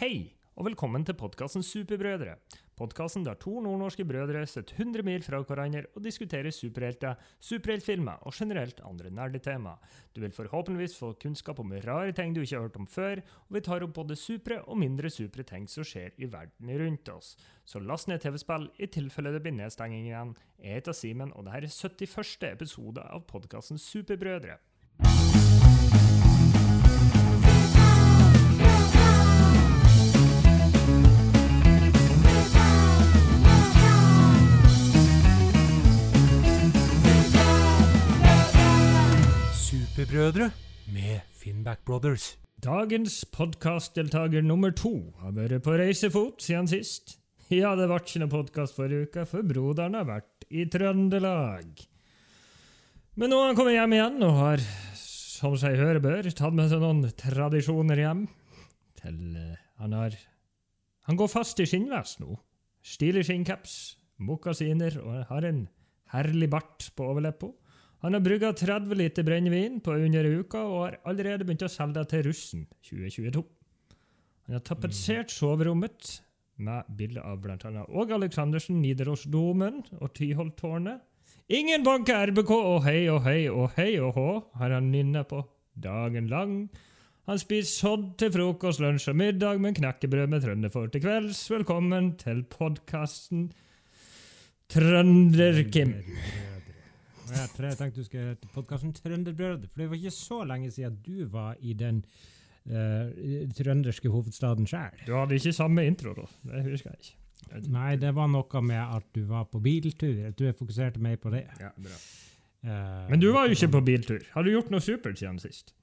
Hei, og velkommen til podkasten Superbrødre. Podkasten der to nordnorske brødre sitter 100 mil fra hverandre og diskuterer superhelter, superheltfilmer og generelt andre nerdetema. Du vil forhåpentligvis få kunnskap om rare ting du ikke har hørt om før, og vi tar opp både supre og mindre supre ting som skjer i verden rundt oss. Så last ned TV-spill i tilfelle det blir nedstenging igjen. Jeg heter Simen, og dette er 71. episode av podkasten Superbrødre. Superbrødre med Finnback Brothers. Dagens podkastdeltaker nummer to har vært på reisefot siden sist. Ja, det ble ikke noen podkast forrige uke, for broderen har vært i Trøndelag. Men nå har han kommet hjem igjen og har, som seg høre bør, tatt med seg noen tradisjoner hjem. Til eh, han har Han går fast i skinnvest nå. Stilig skinncaps, mokasiner og har en herlig bart på overleppa. Han har brygga 30 liter brennevin på under ei uke og har allerede begynt å selge det til russen 2022. Han har tapetsert soverommet med bilder av bl.a. Åge Aleksandersen, Nidarosdomen og Tyholttårnet. Ingen banker RBK og hei og hei og hei og hå har han nynna på dagen lang. Han spiser sodd til frokost, lunsj og middag, men knekkebrød med trønderfòr til kvelds. Velkommen til podkasten Trønder-Kim. Jeg tror jeg tenkte du skulle hete podkasten Trønderbrød, for det var ikke så lenge siden du var i den uh, trønderske hovedstaden sjøl. Du hadde ikke samme intro, da. Det husker jeg ikke. Nei, det var noe med at du var på biltur. At du fokuserte mer på det. Ja, bra. Uh, Men du var jo ikke på biltur. Har du gjort noe supert siden sist?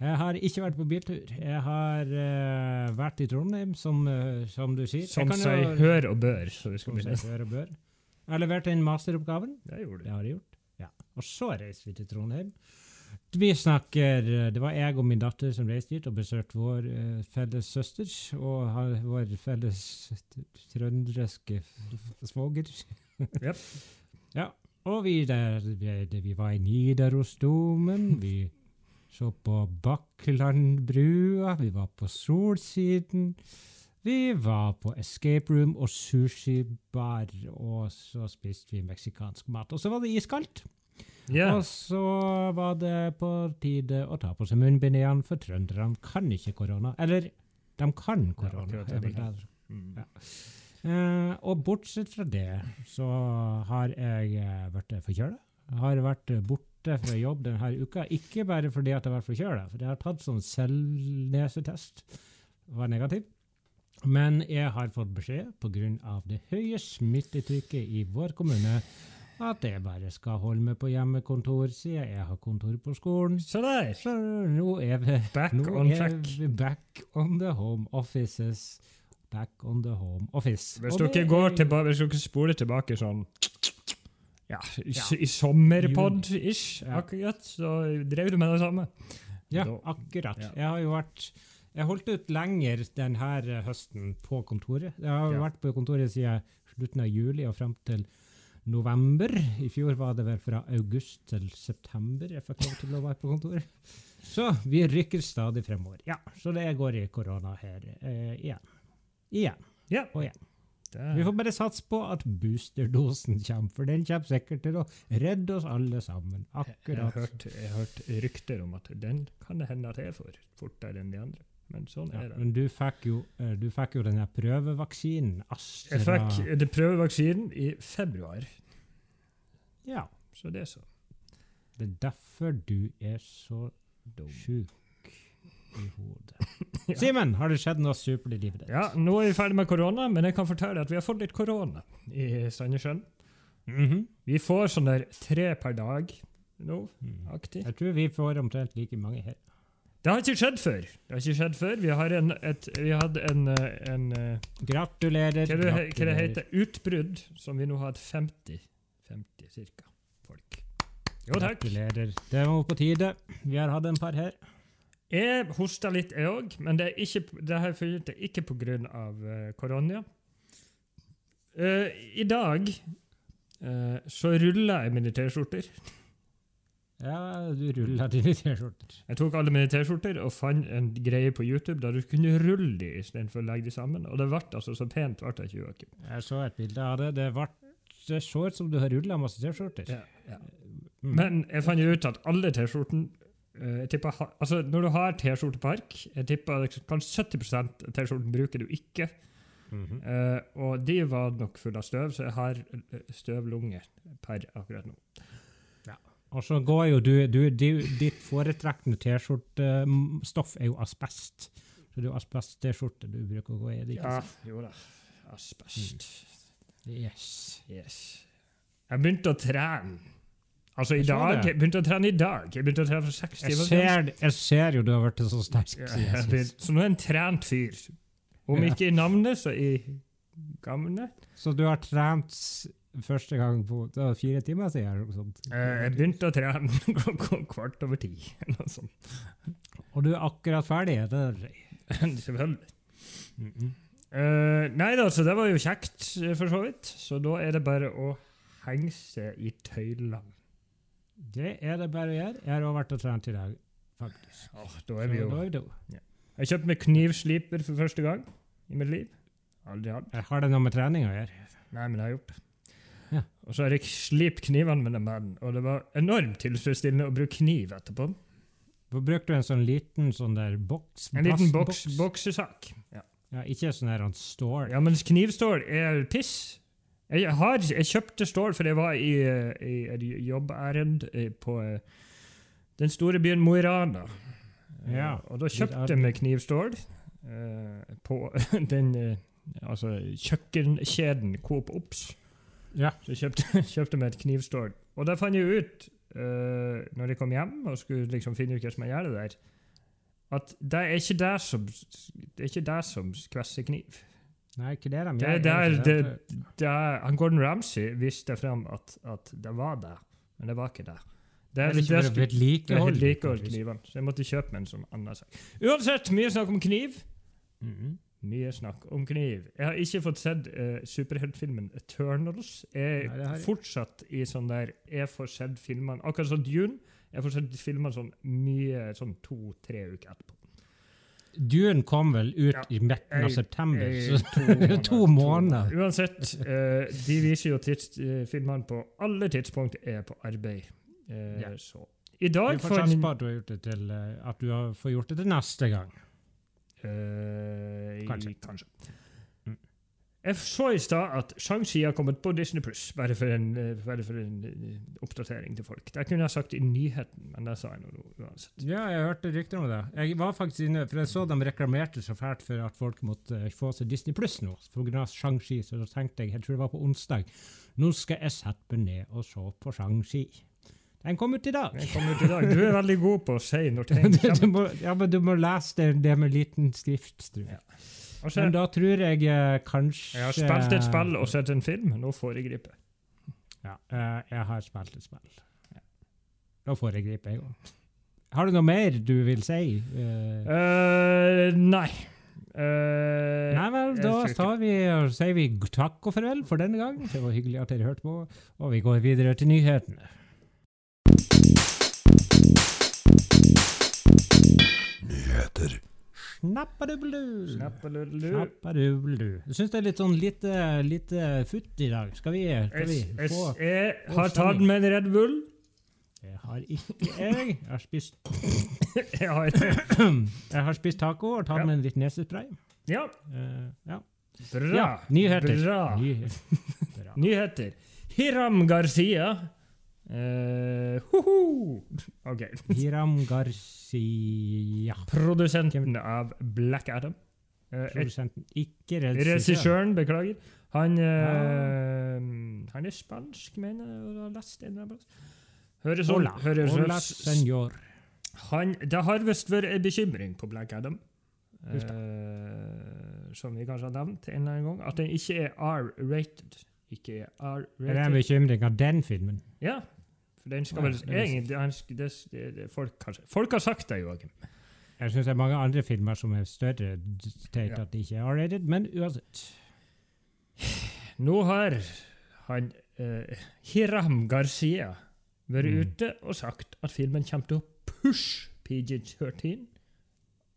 Jeg har ikke vært på biltur. Jeg har uh, vært i Trondheim, som, uh, som du sier. Som Jeg seg hør og bør. Så vi skal begynne. Jeg har levert inn masteroppgaven. Det gjorde Det du. har jeg gjort. Og så reiser vi til Trondheim. Vi snakker eh, Det var jeg og min datter som reiste dit og besøkte vår eh, felles søster og vår felles trønderske svoger. yep. Ja. Og vi, der, vi, vi var i Nidarosdomen. Vi så på Bakklandbrua. Vi var på Solsiden. Vi var på Escape Room og sushibar, og så spiste vi meksikansk mat. Og så var det iskaldt. Ja. Og så var det på tide å ta på seg munnbind igjen, for trønderne kan ikke korona. Eller, de kan korona. Ja. Mm. Ja. Eh, og bortsett fra det, så har jeg eh, vært forkjøla. Har vært borte fra jobb denne uka. Ikke bare fordi at jeg har vært forkjøla, for jeg har tatt sånn selvnesetest. Var negativ. Men jeg har fått beskjed pga. det høye smittetrykket i vår kommune at jeg bare skal holde meg på hjemmekontor siden jeg har kontor på skolen. Så der. Så nå er vi Back nå on er track. vi back on the home offices. Back on the home office. Hvis dere, går tilbake, hvis dere spoler tilbake sånn ja, i, Ja. i sommerpod-ish, Ja. akkurat, så drev du med det samme. Ja, Da- akkurat. ja. Jeg har jo vært Jeg holdt ut lenger denne høsten på kontoret. Jeg har jo vært på kontoret siden slutten av juli og frem til november. I fjor var det vel fra august til september jeg fikk lov til å være på kontoret. Så vi rykker stadig fremover. Ja, så det går i korona her eh, igjen. Igjen Ja. og igjen. Det, Vi får bare satse på at boosterdosen kommer, for den kommer sikkert til å redde oss alle sammen. jeg, har hørt, hørt rykter om at den kan det hende at jeg får fortere enn de andre. Men sånn Ja, er det. men du fikk jo, eh, du fikk jo den prøvevaksinen. Astra. Jeg fikk det prøvevaksinen i februar, Ja, så det er så. det er derfor du er så sjuk i hodet. Ja. Simen, har det skjedd noe supert i livet ditt? Ja, nå er vi ferdig med korona, men jeg kan fortelle at vi har fått litt korona i Sandnessjøen. Mhm. Vi får sånn der tre per dag nå, Mm. aktig. Jeg tror vi får omtrent like mange her. Det har ikke skjedd før. Det har ikke skjedd før. Vi har en, et, vi hadde en, eh, en eh, Gratulerer. hva, det, hva det heter utbrudd, som vi nå har hatt 50, 50 cirka, folk. Jo, takk. Gratulerer. Det var på tide. Vi har hatt en par her. Jeg hosta litt, jeg òg, men det er ikke, det har jeg funnet ut ikke pga. Uh, korona. Uh, I dag uh, så ruller jeg mine T-skjorter. Ja, du ruller dine T-skjorter. Jeg tok alle mine T-skjorter og fant en greie på YouTube der du kunne rulle de istedenfor å legge de sammen. Og det ble altså så pent. ble det ikke, Joakim. Jeg så et bilde av det. Det, ble, det så ut som du har rulla masse T-skjorter. Ja, ja. Mm. Men jeg fant ut at alle T-skjortene eh, altså Når du har T-skjortepark, jeg tipper at kanskje 70 av T-skjorten bruker du ikke. Mm -hmm. uh, og de var nok fulle av støv, så jeg har støvlunger støvlunge per akkurat nå. Og så går jo du, du, du Ditt foretrekkende T-skjortestoff er jo asbest. Så det er jo asbest-T-skjorte du bruker å gå i. det Ja, jo da. Asbest. Yes. Yes. Jeg begynte å trene. Altså i dag. Jeg begynte å trene i dag. Jeg begynte å trene for seks timer siden. jeg ser jo du har blitt så sterk. Ja, Så nå er jeg en trent fyr. Om ikke i navnet, så i gamle. Så du har trent første gang på det var fire timer siden? eller. Eh, Jeg begynte å trene kvart over ti. eller. Og du er akkurat ferdig? er det? Mm -mm. Eh, nei da, så det var jo kjekt, eh, for så vidt. Så da er det bare å henge seg i tøylene. Det er det bare å gjøre. Jeg har også vært og trent i dag, faktisk. Åh, da er vi Så jo da er vi to. Jeg kjøpte meg knivsliper for første gang i mitt liv. Aldri hatt. Jeg har det noe med trening å gjøre? Nei, men jeg har gjort det. Og så har jeg slipt knivene mine med den, og det var enormt tilfredsstillende å bruke kniv etterpå. Hvor brukte du en sånn liten sånn der boks? En liten boks, boksesak. Ja. Ja, ikke sånn her han stål. ja, mens knivstål er piss. Jeg, har, jeg kjøpte stål for jeg var i, i et jobbærend eh, på eh, den store byen Mo i Rana. Eh, Ja, og da kjøpte jeg meg knivstål uh, på den uh, altså kjøkkenkjeden Coop Ops. Ja. Så jeg kjøpte, kjøpte meg et knivstål. Og da fant jeg ut, uh, når jeg kom hjem og skulle liksom finne ut hva som gjør det der, at det er ikke det som, det er ikke det som kvesser kniv. Nei, ikke det de gjør. Det, det, det, det han Gordon Ramsay viste frem at, at det var det, men det var ikke det. Det Er det ikke det det er vedlikeholde? vedlikeholdt knivene, så jeg måtte kjøpe meg en sånn annen sak. Uansett, mye snakk om kniv. Mhm. Mye snakk om kniv. Jeg har ikke fått sett uh, superheltfilmen Eternals. Jeg er Nei, har fortsatt i sånn der Jeg får sett filmene Akkurat som Dune. Jeg får sett filmene sånn mye Sånn to-tre uker etterpå. Dune kom vel ut Ja. i midten av september, så to måneder. Uansett, uh, de viser jo tids, uh, filmene på alle tidspunkt er på arbeid. Uh, Ja. Så i dag får får satse på at du har gjort det til at du får gjort det til neste gang. Eh, Kanskje. kanskje. Mm. Jeg så i stad at Shang-Chi har kommet på Disney Pluss, bare eh, bare for en eh, oppdatering til folk. Det kunne jeg sagt i nyheten, men det sa jeg nå uansett. Ja, jeg hørte rykter om det. Jeg var faktisk inne, for jeg så de reklamerte så fælt for at folk måtte eh, få seg Disney Pluss nå, pga. Shang-Chi. Så da tenkte jeg, jeg tror det var på onsdag, nå skal jeg sette meg ned og se på Shang-Chi. Den kom ut i dag. Den kom ut i dag. Du er veldig god på å si når ting du, du må, ja, men du må lese det, det med liten skrift, tror jeg. Ja. Altså, Men da tror jeg eh, kanskje jeg har spilt et spill og sett en film. Nå foregriper jeg. Ja, eh, jeg har spilt et spill. Da foregriper jeg òg. Har du noe mer du vil si? Eh, Uh, nei. Uh, Nei vel, da tar vi, sier vi takk og farvel for denne gang. Det var hyggelig at dere hørte på, og vi går videre til nyhetene. Nyheter. Snappadublu. Snappadublu. Jeg syns det er litt sånn lite, lite futt i dag. Skal vi, skal vi få jeg, har tatt med en Red Bull. Jeg har ikke. Jeg har spist, Jeg har, jeg har spist taco og tatt Ja. med en litt nesespray. ja, Uh, ja. bra. ja, nyheter. Bra. Nyheter. Bra. Nyheter. Hiram Garcia. Eh, hoho. OK. Hiram Garcia. Produsenten av Black Adam. Uh, Produsenten, ikke regissøren. Beklager. Han, eh, han er spansk, mener jeg å ha lest en eller annen plass. Høres Hola. høres Hola, senor. Han, det har visst vært en bekymring på Black Adam, uh, som vi kanskje har nevnt en eller annen gang, at den ikke er R-rated. Ikke er Er det en bekymring av den filmen? Ja, for den skal vel egentlig han det, det, det, folk, har, folk har sagt det, Joakim. Jeg syns det er mange andre filmer som er større til Ja. at de ikke er R-rated, men uansett. Nå har han eh, Hiram Garcia vært Mm. ute og sagt at filmen kommer til å pushe PG-13.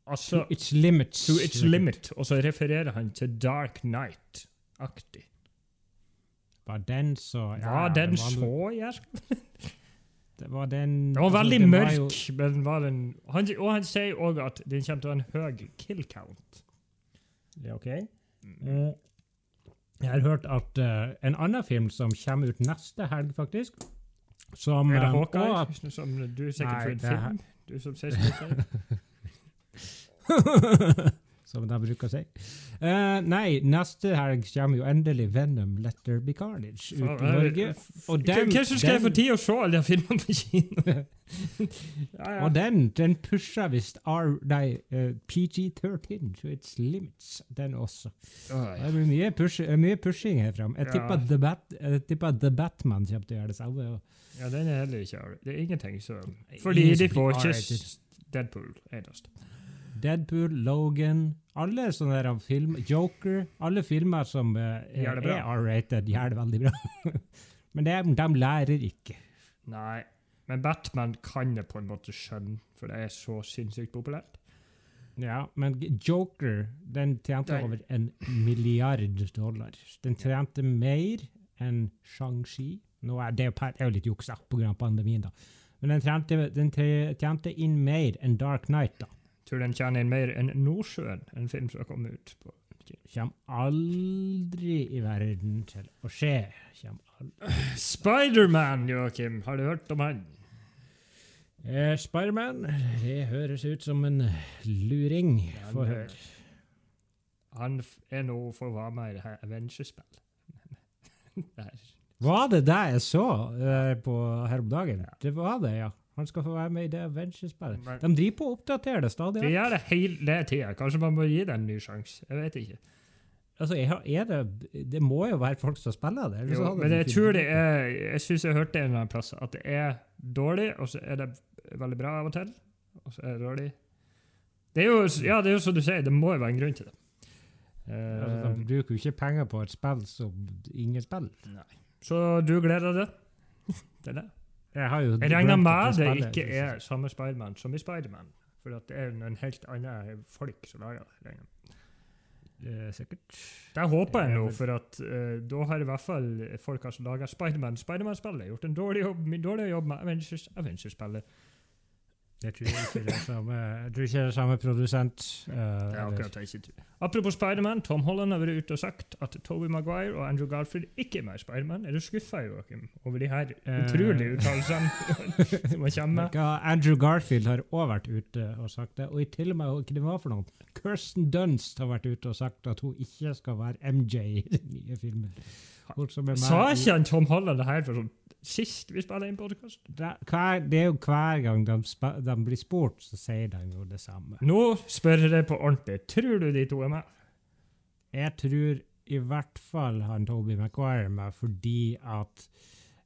Altså It's limits. to its limit. Og så refererer han til Dark Night-aktig. Var den så Var den så jævlig? Det var den det var altså, veldig mørk, mørk, jo- men var den, han, og han sier òg at den kommer til å ha en høy kill count. Ja, ok. Mm. Jeg har hørt at uh, en annen film som kommer ut neste helg, faktisk som, Er det eh, Hawkeye? Som du er sikkert Nei, for en film? Du som sier. som de bruker å si. Uh, nei, neste helg kommer jo endelig Venom Letter Be Carnage ut i Norge. Og den, som skal jeg få tid å se alle de filmene på kino? ja, ja. og den, den pusher visst uh, eh, PG-13 to its limits, den også. Det blir mye, push, mye pushing her fram. Jeg Ja. tipper The, Bat, jeg tipper The Batman kommer til å gjøre det samme. ja, den er heller ikke. Det er ingenting som Fordi de får ikke Deadpool eneste. Deadpool, Logan, alle sånne der film, Joker, alle filmer som uh, er R-rated, gjør det veldig bra. Men de, de lærer ikke. Nei. Men Batman kan jeg på en måte skjønne, for det er så sinnssykt populært. Ja, men Joker den tjente Den- over en milliard dollar. Den tjente mer enn Shang-Chi. Nå er det, det er jo litt juks pga. på grunn av pandemien, da. Men den tjente, den tjente inn mer enn Dark Knight. da. Tror den tjener inn mer enn Nordsjøen, en film som har kommet ut på Kommer aldri i verden til å skje. Spiderman, Joakim! Har du hørt om han? Eh, Spiderman, det høres ut som en luring. Få høre. Han er nå for å være med i det Avengers-spill. Er- Var det det jeg så uh, på her om dagen? Det var det, ja. Han skal få være med i det Avengers-spillet. De driver på å oppdatere det stadig. De gjør det hele tida. Kanskje man må gi det en ny sjanse. Jeg vet ikke. Altså, er det, det må jo være folk som spiller det. Jo, men jeg tror det er Jeg syns jeg hørte en eller annen plass at det er dårlig, og så er det veldig bra av og til. Og så er det dårlig. Det er jo, ja, det er jo som du sier, det må jo være en grunn til det. Uh, Altså, de bruker jo ikke penger på et spill som ingen spiller. så du gleder deg til det? Jeg Jeg regner med det ikke er samme Spiderman som i Spiderman. For det er noen helt andre folk som lager det. Eh, sikkert. Det håper jeg nå, for at eh, da har i hvert fall folk som lager Spiderman Spiderman-spillet, gjort en dårlig jobb, dårlig jobb med Avengers Avengers-spillet. Jeg tror ikke det er samme, det er samme produsent. Uh, Det er akkurat det jeg ikke tror. Apropos Spiderman, Tom Holland har vært ute og sagt at Toby Maguire og Andrew Garfield ikke er med i Spiderman. Er du skuffa, Joakim, over de her Eh. utrolige uttalelsene som hva, Andrew Garfield har òg vært ute og sagt det. Og i til og med hva det var for noe. Kirsten Dunst har vært ute og sagt at hun ikke skal være MJ i den nye filmen. Som er med Sa i- ikke han Tom Holland det her for sånn sist vi spilte inn podkast? det, hver, det er jo hver gang de, spa- de blir spurt, så sier de jo det samme. Nå spør jeg deg på ordentlig. Tror du de to er med? Jeg tror i hvert fall han Toby Maguire er med fordi at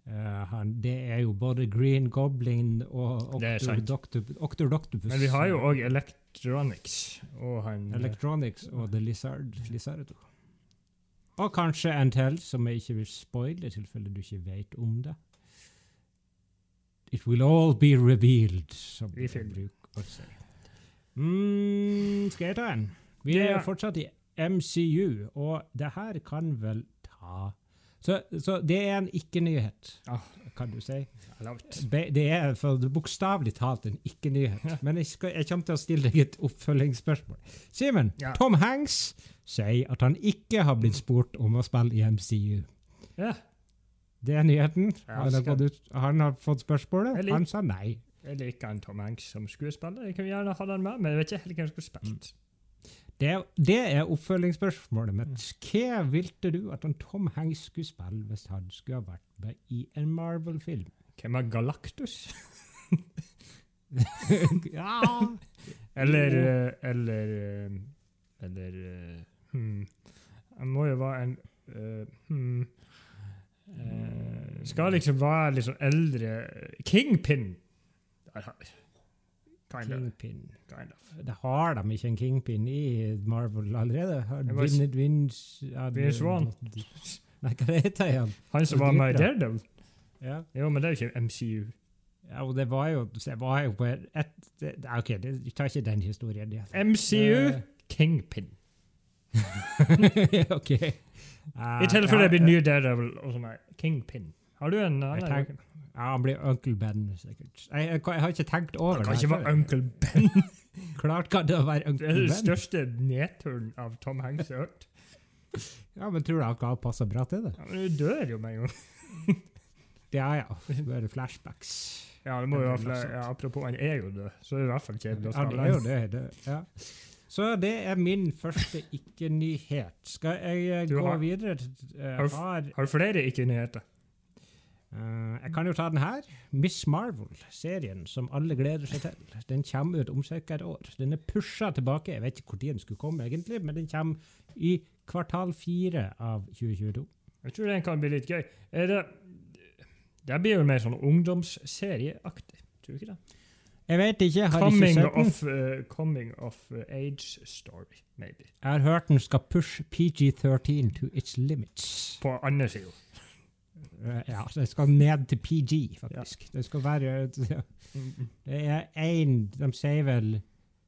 eh, han, det er jo både Green Goblin og Det er Octor sant. Doctor- Octor Doctopus. Men vi har jo òg Electronics og han Electronics og The Lizard. Lizardo. Og kanskje en til som jeg ikke vil spoile, i tilfelle du ikke vet om det. It will all be revealed, som vi bruker å si. Mm, skal jeg ta en? Vi er fortsatt i MCU, og det her kan vel ta Så, så det er en ikke-nyhet, kan du si. Det er for bokstavelig talt en ikke-nyhet. Men jeg, skal, jeg kommer til å stille deg et oppfølgingsspørsmål. Simen, Ja. Tom Hanks sier at han ikke har blitt spurt om å spille i MCU. Ja. Det er nyheten. Han har fått, han har fått spørsmålet. Han sa nei. Jeg liker han Tom Hanks som skuespiller. Jeg kunne gjerne hatt han med, men jeg vet ikke helt hvem som skulle spilt. Det, det er oppfølgingsspørsmålet mitt. Hva ville du at en Tom Hanks skulle spille hvis han skulle ha vært med i en Marvel-film? Hvem er Galactus? ja Eller eh, Eller eh, Eller eh, hmm. Han må jo være en uh, hmm. uh, Skal liksom være litt sånn eldre Kingpin! Der har vi. Kind of. Kingpin. Kind of. Det har de ikke en kingpin i Marvel allerede? Har Det var s- Vin, Vince, ja, Vince det- Vaughn. Nei, hva heter han? Han som var med i. Daredevil. Ja. Jo, men det er jo ikke MCU. ja, og det var jo, det var jo på et, det, OK, det, vi tar ikke den historien. Ja. MCU uh, Kingpin. OK. Uh, I tilfelle ja, det blir ny Daredevil og sånn her. Kingpin. Har du en Jeg annen? Ja, han blir Uncle Ben, sikkert. Jeg, jeg, jeg har ikke tenkt over Det kan ikke være Uncle Ben. Klart kan det være Uncle Ben. Det er den største nedturen av Tom Hanks jeg har hørt. Ja, men tror du han kan passe bra til det? Ja, men du dør jo med en gang. Ja, ja. er flashbacks. Ja, det må jo ha være Ja, apropos, han er jo død, så det er i hvert fall kjedelig å Ja, det er jo det. det ja. Så det er min første ikke-nyhet. Skal jeg uh, gå har- videre? Uh, Har har, Har flere ikke-nyheter? Eh, jeg kan jo ta den her. Miss Marvel-serien som alle gleder seg til. Den kommer ut om ca. et år. Den er pusha tilbake. Jeg vet ikke når den skulle komme, egentlig, men den kommer i kvartal fire av 2022. Jeg tror den kan bli litt gøy. Det Det blir jo mer sånn ungdomsserieaktig, tror du ikke det? Jeg vet ikke, har ikke Coming den. of, uh, coming of uh, age story, maybe. Jeg har hørt den skal push PG-13 to its limits. På andre sida. Eh, Ja, det skal ned til PG, faktisk. Det skal være Det er én De sier vel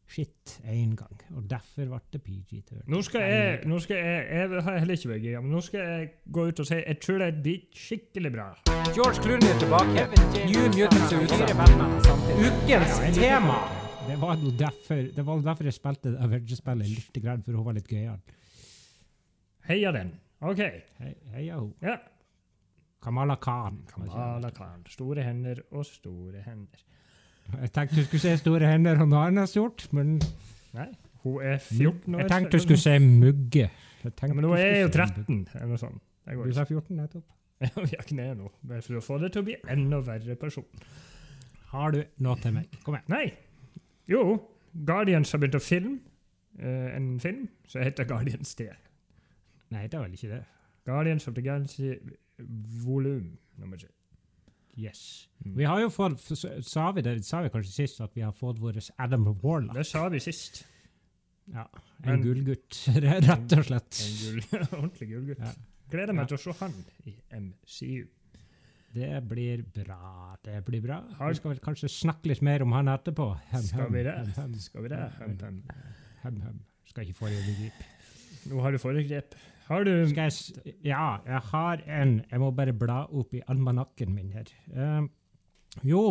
shit én gang, og derfor ble det PG-13. Nå skal jeg nå skal jeg, jeg har heller ikke vært gira, men nå skal jeg gå ut og si jeg tror det blir skikkelig bra. George Clooney er tilbake. New Mutants er ute. Ukens tema. Det var jo derfor, det var derfor jeg spilte det Avengers-spillet litt, for hun var litt gøyal. Heia den. OK. He, heia hun. Ja. Kamala Khan. Kamala Khan. Store hender og store hender. Jeg tenkte du skulle se store hender og noe annet stort, men Nei, hun er 14 år. jeg tenkte du skulle se mugge. Ja, Men hun er jo 13, eller noe sånt. Du sa 14 nettopp. Vi har ned nå, bare for å få det til å bli enda verre person. Har du noe til meg? Kom igjen. Nei. Jo, Guardians har begynt å filme uh, en film som heter Guardians 3. Nei, det er vel ikke det. Guardians of the Galaxy volum nummer tre. Yes. Mm. Vi har jo fått, sa vi det, sa vi kanskje sist, at vi har fått vår Adam Warlock. Det sa vi sist. Ja, en gullgutt, rett og slett. En gull, ordentlig gullgutt. Ja. Gleder meg Ja. til å se han i MCU. Det blir bra, det blir bra. Har- Vi skal vel kanskje snakke litt mer om han etterpå. Hem, Skal vi det? hem, hem, Skal vi det? Hem, hem. hem, hem. Skal ikke foregripe. Nå har du foregrep. Har du Skal jeg Ja, jeg har en. Jeg må bare bla opp i almanakken min her. Uh, jo,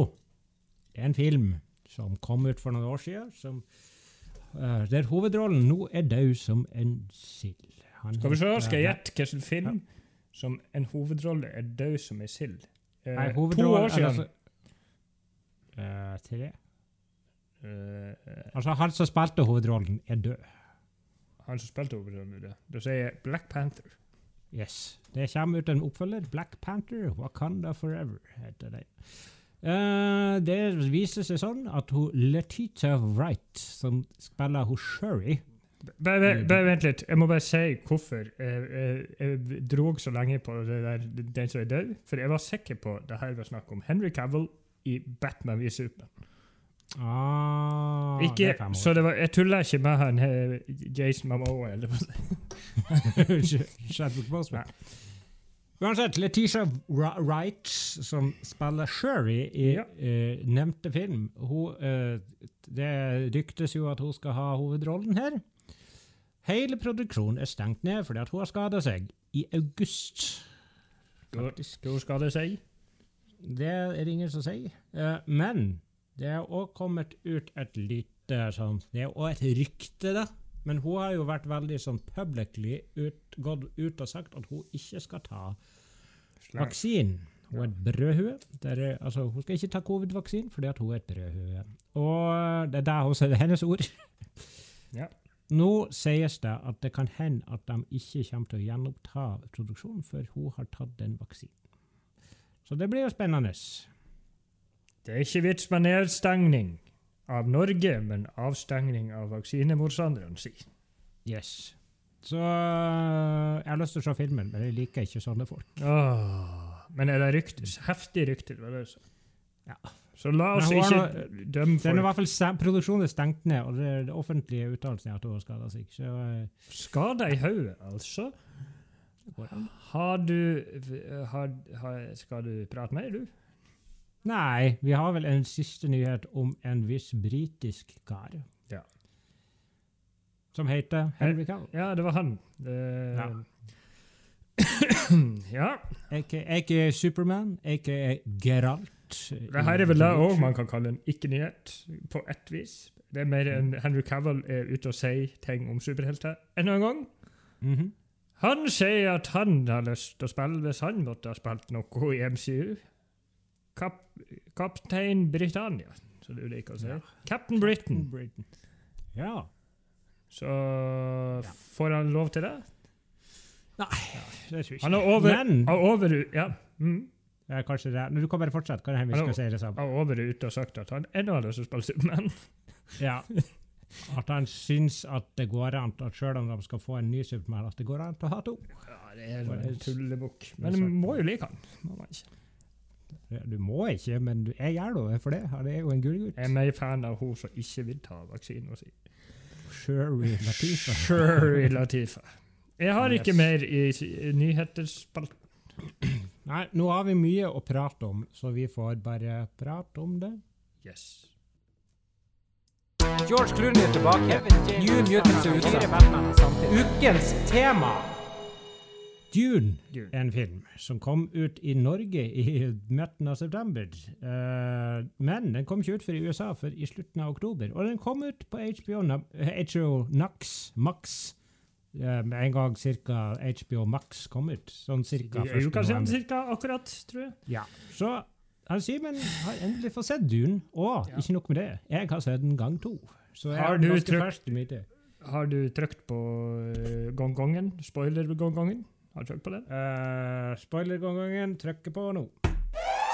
en film som kom ut for noen år siden, som, uh, der hovedrollen nå er død som en sild. Skal vi se, skal jeg gjette hvilken film som en hovedrolle er død som ei sild? Uh, Nei, to år siden. Altså, eh, tre? Altså, han som spilte hovedrollen, er død. Han som spilte hovedrollen. Da sier Black Panther. Yes. Det kommer ut en oppfølger. Black Panther, Wakanda Forever, heter det. Uh, det viser seg sånn at hun Letita Wright, som spiller hun Shuri Bare, vent litt. Jeg må bare si hvorfor jeg, jeg, jeg drog så lenge på det der, den som er død. For jeg var sikker på det her var snakk om Henry Cavill i Batman v Superman. Ah, Ikke, det så det var, jeg tulla ikke med han eh, Jason Mamoa. Eller hva det Chadwick Boseman. Uansett, Letitia Wright, som spiller Shuri i Ja. uh, nevnte film, hun, uh, det ryktes jo at hun skal ha hovedrollen her. Hele produksjonen er stengt ned fordi at hun har skada seg i august. Faktisk. Hva skal seg? Det er det ingen som sier. Uh, men det er òg kommet ut et lite sånn Det er òg et rykte, da. Men hun har jo vært veldig sånn publicly ut, gått ut og sagt at hun ikke skal ta vaksinen. Hun er et brødhue. Er, altså, hun skal ikke ta covid-vaksinen fordi at hun er et brødhue. Og det er der hun sier, hennes ord. Ja. Nå sies det at det kan hende at de ikke kommer til å gjenoppta produksjonen før hun har tatt den vaksinen. Så det blir jo spennende. Det er ikke vits med nedstengning av Norge, men avstengning av vaksinemotstanderne, si. Yes. Så jeg har lyst til å se filmen, men jeg liker ikke sånne folk. Åh, Men er det rykter? Heftig rykter, var det så? Ja. Så la oss ikke noe, dømme Den er i hvert fall Produksjonen er stengt ned, og det, det offentlige uttalelsen er at hun har skada seg. Så uh, Skada i hodet, altså? Har du har, har, Skal du prate mer, du? Nei, vi har vel en siste nyhet om en viss britisk kar. Ja. Som heter Henry Cavill. Ja, det var han. Det, Ja. ja. Aka, Superman, aka Geralt. Det her er vel det òg man kan kalle en ikke-nyhet, på ett vis. Det er mer enn Henry Cavill er ute og sier ting om superhelter enda en gang. Mhm. Han sier at han har lyst til å spille hvis han måtte ha spilt noe i MCU. Kap, Kaptein Britannia, som du liker å si. Ja. Captain Britain. Britain. Ja. Så får han lov til det? Nei, Det tror jeg ikke. Han har over, Men er over Ja. Mm. ja, Kanskje det. Men du kan bare fortsette. Kan vi Han skal si det samme. har over ute og sagt at han ennå har lyst til å spille Superman. Ja. At han syns at det går an, at selv om de skal få en ny Superman, at det går an å ha to. Ja, det er en tullebukk. Men du må jo like han. Må man ikke. Ja, Du må ikke, men du, jeg gjør det for det. Han er jo en gullgutt. Jeg er mer fan av hun som ikke vil ta vaksinen sin. Shirley Latifa. Shirley Latifa. Jeg har ikke Yes. mer i i nyhetsspalten. Nei, nå har vi mye å prate om, så vi får bare prate om det. Yes. George Clooney er tilbake. New Mutants er ute. Ukens tema. Dune Dune. en film som kom ut i Norge i midten av september. Uh, men den kom ikke ut for i USA før i slutten av oktober. Og den kom ut på HBO, eh, HBO Nux, Max, uh, en gang cirka HBO Max kom ut. Sånn cirka første 1. uka november. cirka, akkurat, tror jeg. Ja. Så han Simen har endelig fått sett Dune, og Ja. ikke nok med det, jeg har sett den gang to. Så jeg Har du trykt-. Har du trykt på uh, gongongen? Spoiler-gongongen? Har du trykt på den? Uh, Spoiler-gongongen trykker på nå.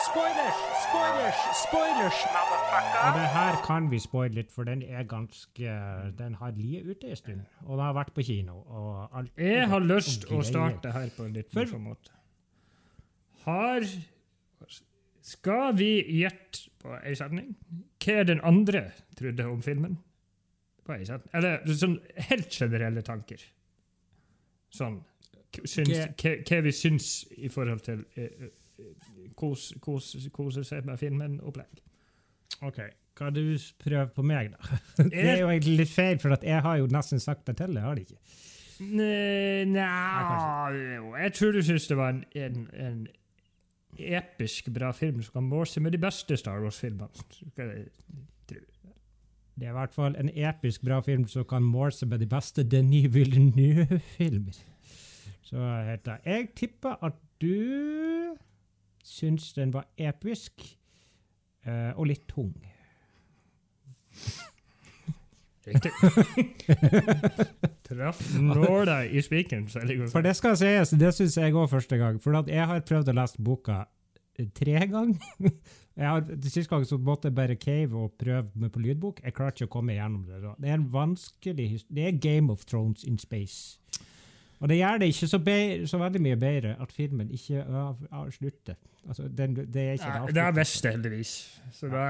Spoilers, spoilers, spoilers, Motherfucker! Og det her kan vi spoile litt, for den er ganske Den har ligget ute en stund. Og den har vært på kino. Og alt Jeg har lyst til å starte her på en litt morsom måte. Har Skal vi gjette på ei setning? Hva den andre trodde om filmen? På ei setning? Eller sånn helt generelle tanker. Sånn syns, Hva- vi syns i forhold til eh, eh, kos, kose seg med filmen-opplegg. OK. Hva du prøver på meg, da? Det er jo egentlig litt feil, for at jeg har jo nesten sagt det til deg, har de ikke? Nei, Jeg tror du syns det var en, en, en episk bra film som kan måle seg med de beste Star Wars-filmene. Det er i hvert fall en episk bra film som kan måle seg med de beste Denis Villeneuve-filmer. Så heter det Jeg tipper at du syns den var episk eh, og litt tung. Riktig. Traff nåla i spikeren. For det skal sies, det syns jeg òg første gang. For at jeg har prøvd å lese boka eh, tre ganger. Jeg har, det Siste gang så måtte jeg bare cave og prøve meg på lydbok. Jeg klarte ikke å komme gjennom det. da. Det er en vanskelig Det er Game of Thrones in space. Og det gjør det ikke så, så veldig mye bedre at filmen ikke avslutter. Altså, den, det er ikke det det er avsluttet. heldigvis. Så da,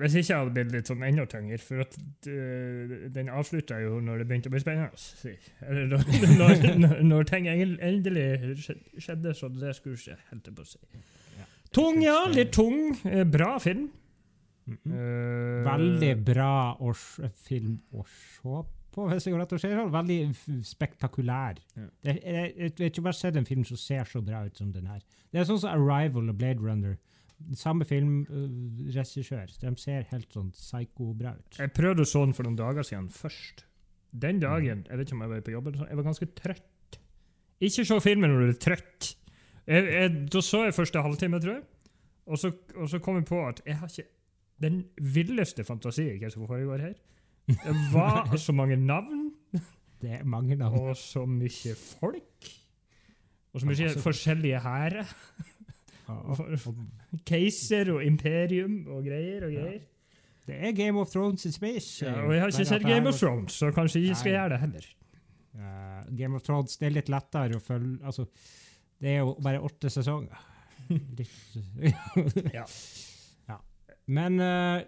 hvis ikke hadde det blitt litt sånn enda tyngre. For at øh, den avslutta jo når det begynte å bli spennende. si. Eller når, når, når, ting endelig skjedde så det skulle skje, holdt jeg på å si. Tung, ja. Litt tung. Eh, Bra film. Mm -hmm. uh, Veldig bra års, film å se på, hvis jeg har rett å si. Veldig spektakulær. Ja. Det, jeg, jeg, jeg har ikke bare sett en film som ser så bra ut som den her. Det er sånn som Arrival og Blade Runner. Samme filmregissør. De ser helt sånn psyko-bra ut. Jeg prøvde å så den for noen dager siden først. Den dagen jeg vet ikke om jeg var på jobb, sånn, jeg var ganske trøtt. Ikke se filmen når du er trøtt. Jeg, jeg, da så jeg første halvtime, tror jeg. Og så, og så kom jeg på at jeg har ikke den villeste fantasi hva som foregår her. Det var så mange navn, Det er mange navn. og så mye folk. Og så mye masse forskjellige hærer. Keiser og imperium og greier og greier. Det er Game of Thrones in space. Ja, og jeg har ikke sett Game of Thrones, så kanskje ikke skal gjøre det heller. Uh, Game of Thrones det er litt lettere å følge Altså, det er jo bare åtte sesonger. Ja. Men eh,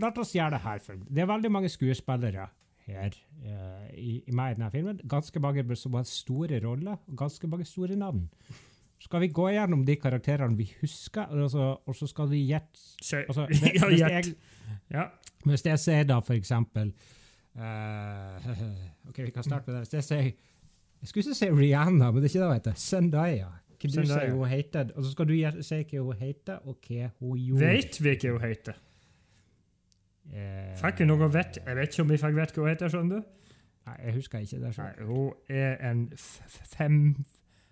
la oss gjøre det her. Det er veldig mange skuespillere her eh, i, i meg i denne filmen. Ganske mange som har store roller, og ganske mange store navn. Skal vi gå gjennom de karakterene vi husker, altså, og så skal vi gjette altså, ja, hvis, jeg, Ja. hvis jeg sier da for eksempel uh, OK, vi kan starte med det. Hvis jeg sier Jeg skulle ikke si Rihanna, men det er ikke det hun heter. Zendaya. Hva du sier hun heter, og så skal du si hva hun heter, og hva hun gjorde. Vet vi hva hun heter? Eh, Fikk hun noe vett? Jeg vet ikke om vi fikk vett hva hun heter, skjønner du? Nei, jeg husker ikke det. Nei, hun er en fem...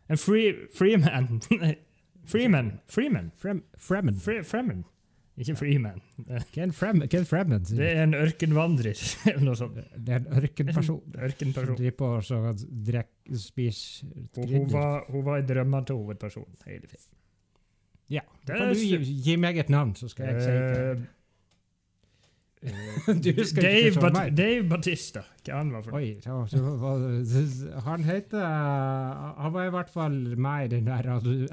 En free, freeman. Freeman. Freeman. Frem, Fremen. Fre, freeman. Ikke freeman. Ken, Hva er en frem, hva er en Det er en ørkenvandrer, eller noe sånt. Det er en ørkenperson. Som Ørkenperson. driver på og så drikker, spiser Og hun krydder. var, hun var i drømmene til hovedpersonen hele. Ja. Det Kan er du gi, gi meg et navn, så skal jeg si det. Eh, Du husker Dave, Bat meg. Dave Batista. Hva han var for? Oi, så, han heter uh, Han var i hvert fall med i den der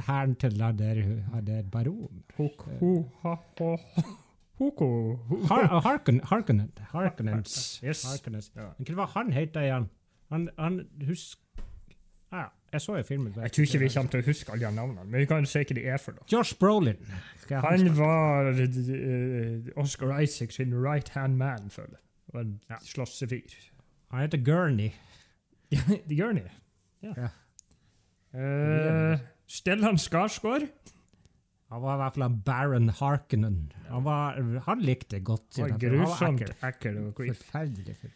hæren til han der, der baron. Hoko. ho- Har, Harkonnen. Harkonnen. Harkonnens. Yes. Hva han heter igjen? Han, han husker ah, Jeg så jo filmen. Jeg tror ikke vi kommer til å huske alle de navnene, men vi kan se hva de er for noe. Josh Brolin. Han var uh, Oscar Isaac sin right hand man, føler jeg. Og en slåssefyr. Han heter Gurney. Han, ja. Ja. Uh, Stellan Skarsgård. Han var i hvert fall en Baron Harkonnen. Han, var, han likte godt. Han var grusomt ekkel. og creepy. Forferdelig film.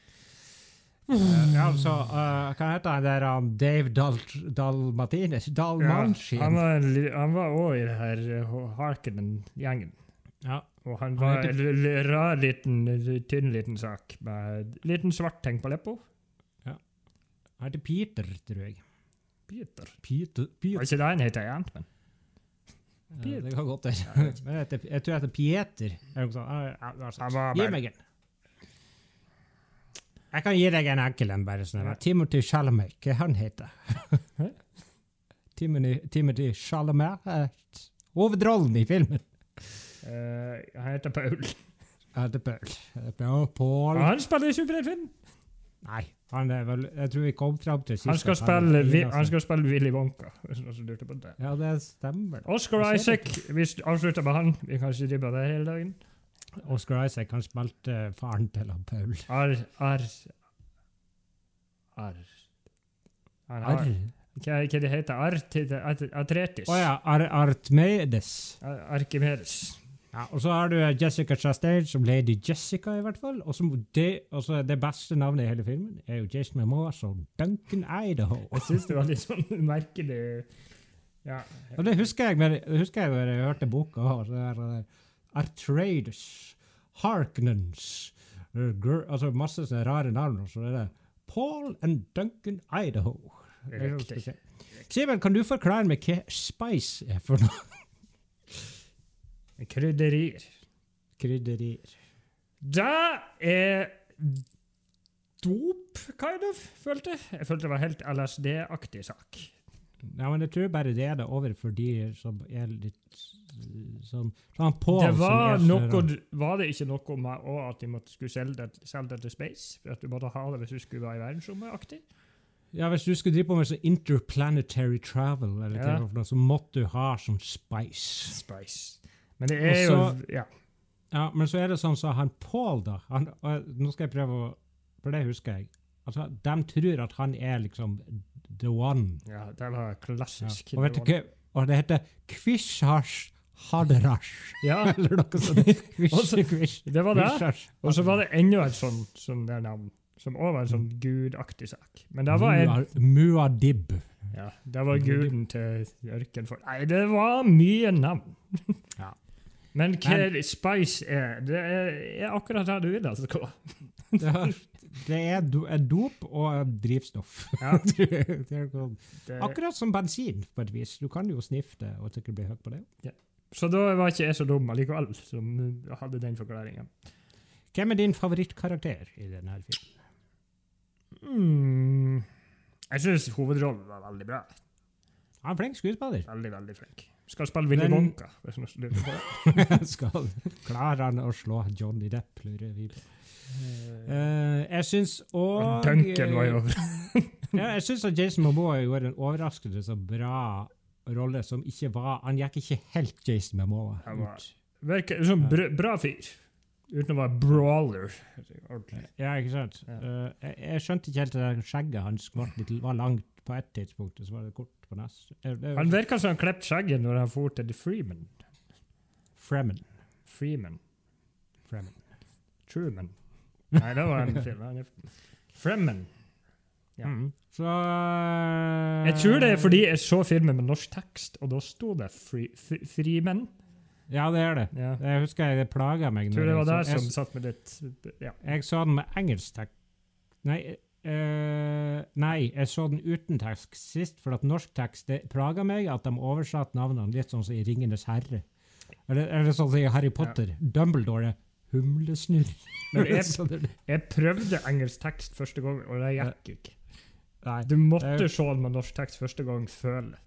Eh, ja, så, uh, hva heter han der han Dave Dal Dalmatines? Ja, han var, han var også i det her uh, Harkonnen-gjengen. Ja. Og han Han var heter- en rar, liten, tynn liten sak med liten svart ting på leppa. Han heter Peter, tror jeg. Peter. Peter, Var Peter. ikke det han het igjen? Men. Ja, det kan godt hende. Jeg, jeg tror jeg heter Pieter. eller noe sånt. Ah, altså, Gi meg en. Jeg kan gi deg en enkel en, bare sånn. Ja. Timothy Chalamet. Hva han heter Timothy, Timothy Chalamet er hovedrollen i filmen. Uh, han heter Paul. Han heter Paul. Paul. Paul. Han spiller i superheltfilm! Nei, han er vel Jeg tror vi kom fram til sist Han skal spille, Vi- han skal spille Willy Wonka. Hvis noen lurte på det. Ja, det stemmer. Oscar Isaac, vi avslutter med han. Vi kan ikke drive med det hele dagen. Oscar Isaac han spilte faren til han Paul. Ar... Ar... Ar... Arr. hva, hva det heter det? At- Atretis. Å ja, Ar Artmedes. Ar- Arkimedes. Ja, og så har du Jessica Chastain som Lady Jessica, i hvert fall. Og så det, det beste navnet i hele filmen er jo Jason Momoa som Duncan Idaho. Jeg syns det var litt sånn merkelig Ja. Og det husker jeg, men, det husker jeg da jeg hørte boka. og så er det Artradus, Harknens uh, Altså masse sånne rare navn. Og så er det Paul and Duncan Idaho. Riktig. Simen, kan du forklare meg hva spice er for noe? Krydderier. Krydderier. Det er dop, kind of, følte jeg. Jeg følte det var helt LSD-aktig sak. Ja, men jeg tror bare det er det over for de som er litt sånn Sånn Paul det var, som er noe, var det ikke noe med at de måtte skulle selge det, selge det til space? For at du måtte ha det hvis du skulle være i verdensrommet-aktig? Ja, Hvis du skulle drive på med sånn interplanetary travel, eller Ja. noe, så måtte du ha sånn spice. Spice. Men det er så, jo Ja. Ja, Men så er det sånn så han Paul, da han, Nå skal jeg prøve å For det husker jeg. Altså, De tror at han er liksom the one. ja det var Ja. klassisk. Og, vet du og det heter Kvishars Haderash, Ja, eller noe sånt. Også- det var det. Og så var det enda et sånt, sånt navn, som òg var en sånn gudaktig sak. Men det var en Muadib. Ja, det var guden til ørkenfolk. Nei, det var mye navn. Ja. Men hva Spice er, det er, er akkurat det du vil at det. Det er, det do, dop og drivstoff. Ja, Det Akkurat som bensin, på et vis. Du kan jo snifte og sikkert bli høy på det. Så da var ikke jeg så dum allikevel, som hadde den forklaringa. Hvem er din favorittkarakter i denne filmen? Mm. Jeg syns hovedrollen var veldig bra. Han er flink skuespiller. Veldig, veldig flink. Skal spille Willy Wonka. Skal Klarer han å slå Johnny Depp, lurer vi på. Uh, jeg syns òg Duncan var jo ja, Jeg syns Jason Momoa gjorde en overraskende så bra rolle som ikke var Han gikk ikke helt Jason Memoa Han var- ut. Virker som bra, bra fyr. Uten å være brawler. Ja, ikke sant? Ja. Uh, jeg, jeg skjønte ikke helt at skjegget hans var, litt, var langt på ett tidspunkt, og så var det kort på neste. Han virka som han klippet skjegget når han for til The Freeman. Fremen. Freeman. Fremen. Truman. Nei, det var en film. Fremen. Ja. Mm. Så uh, Jeg tror det er fordi jeg så filmen med norsk tekst, og da sto det free, fri- Freeman. Ja, det er det. Ja. Jeg husker jeg, det plaga meg. Tror det var der så- jeg satt med litt Ja. Jeg så den med engelsk tekst. Nei, uh, nei, jeg så den uten tekst sist, for at norsk tekst det plaga meg at de oversatte navnene litt sånn som i 'Ringenes herre'. Eller, eller sånn som i Harry Potter. Dumbledore er humlesnurr. Jeg, jeg prøvde engelsk tekst første gang, og det gikk ikke. Nei, Du måtte Det se den med norsk tekst første gang føler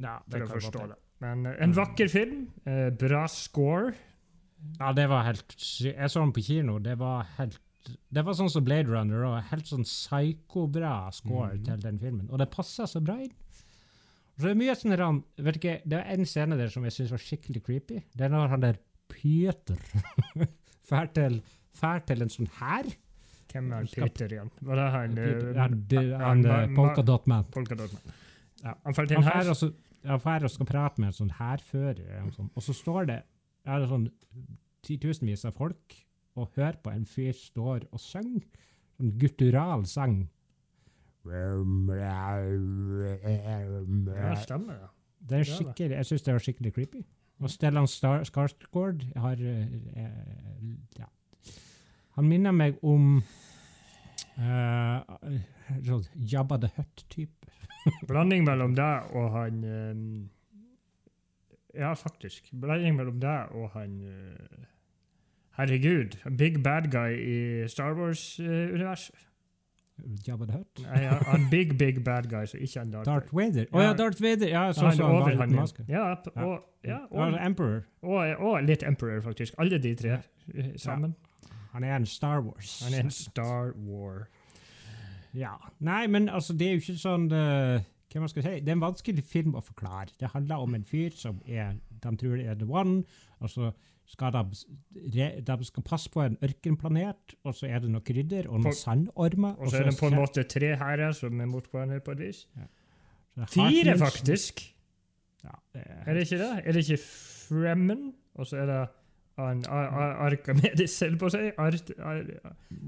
ja, for det å forstå det. Men uh, en vakker film. Uh, bra score. Ja, det var helt Jeg så den på kino. Det var helt Det var sånn som Blade Runner og helt sånn psyko-bra score mm. til den filmen. Og det passa så bra inn. Så det er mye sånn rann, vet ikke, Det var en scene der som jeg syns var skikkelig creepy. Det er når han der Peter fær til, til en sånn hær. Hvem er Peter igjen? Var det han Peter, eh, det- ma- han. Ja. Falt inn her. han fær og skal prate med en sånn hærfører, og så står det er det sånn titusenvis av folk og hører på en fyr står og synger. Sånn guttural sang. Ja, stemmer ja. Det er skikkelig, jeg syns det var skikkelig creepy. Og Stellan Skarsgård har eh, eh, ja. Han minner meg om uh, Jabba the Hutt-type. Blanding mellom deg og han um, Ja, faktisk. Blanding mellom deg og han uh, Herregud. Big bad guy i Star Wars-universet. Jabba the Hutt. Nei, han big, big bad guy, så ikke han Darth, Darth Vader. Å Ja. ja, Darth Vader! Ja, sånn Han så han over han maske. Ja, Ja. og, ja, Ja, og, Emperor. og, og litt Emperor, faktisk. Alle de tre sammen. sammen. Han er en Star Wars. Han er en Star War. Ja. Nei, men altså, det er jo ikke sånn eh, Hva man skal si? Det er en vanskelig film å forklare. Det handler om en fyr som er De tror det er the one, og så skal de, de skal passe på en ørkenplanet, og så er det noe krydder og noen sandormer. Og så er det på en måte tre hærer som er mot hverandre på et vis. Ja. Fire, faktisk! Ja, det er, Er det ikke det? Er det ikke Fremen? Og så er det han Ar Ar holdt på å si. Art, Ar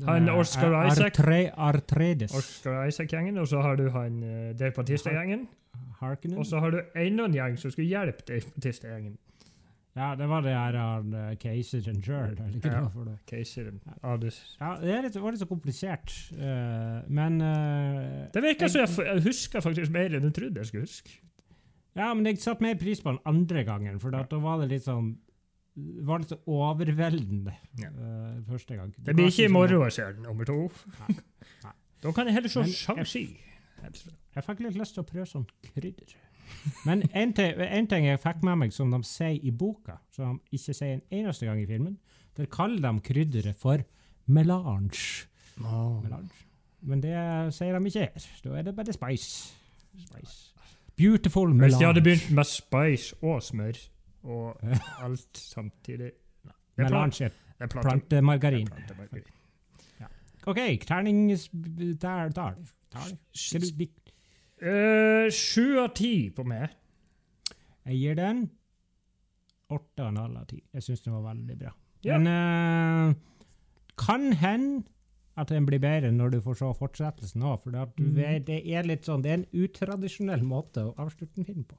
han Eh, Oscar Isaac. Artre, Artredes. Oscar Isaac-gjengen, og så har du han Dave Batista-gjengen. Og så har du enda en gjeng som skulle hjelpe Dave Batista-gjengen. Ja, det var det her han uh, keiseren sjøl, Ja. var. Keiseren. Ja, det, er litt, var litt så komplisert, uh, men uh, det virker som jeg, jeg husker faktisk mer enn jeg trodde jeg skulle huske. Ja, men jeg satte mer pris på den andre gangen, for da, da var det litt sånn var litt overveldende Ja. uh, første gang. Det blir ikke i morgen å se nummer to. Nei. Nei. Da kan jeg heller se Shang-Chi. Jeg fikk litt lyst til å prøve sånn krydder. Men en ting, en ting jeg fikk med meg som de sier i boka, som de ikke sier en eneste gang i filmen, der kaller de krydderet for melange. melange. Men det sier de ikke her. Da er det bare spice. spice. Beautiful Hvis melange. de hadde begynt med spice og smør og alt samtidig Nei, det Melange det er plante- plantemargarin. det er. OK, terning Der, der. der. Sju av ti på meg. Jeg gir den åtte og en halv av ti. Jeg syns den var veldig bra. Ja. Men uh, kan hende at den blir bedre når du får se fortsettelsen òg. For mm. Vet, det er litt sånn, det er en utradisjonell måte å avslutte en film på.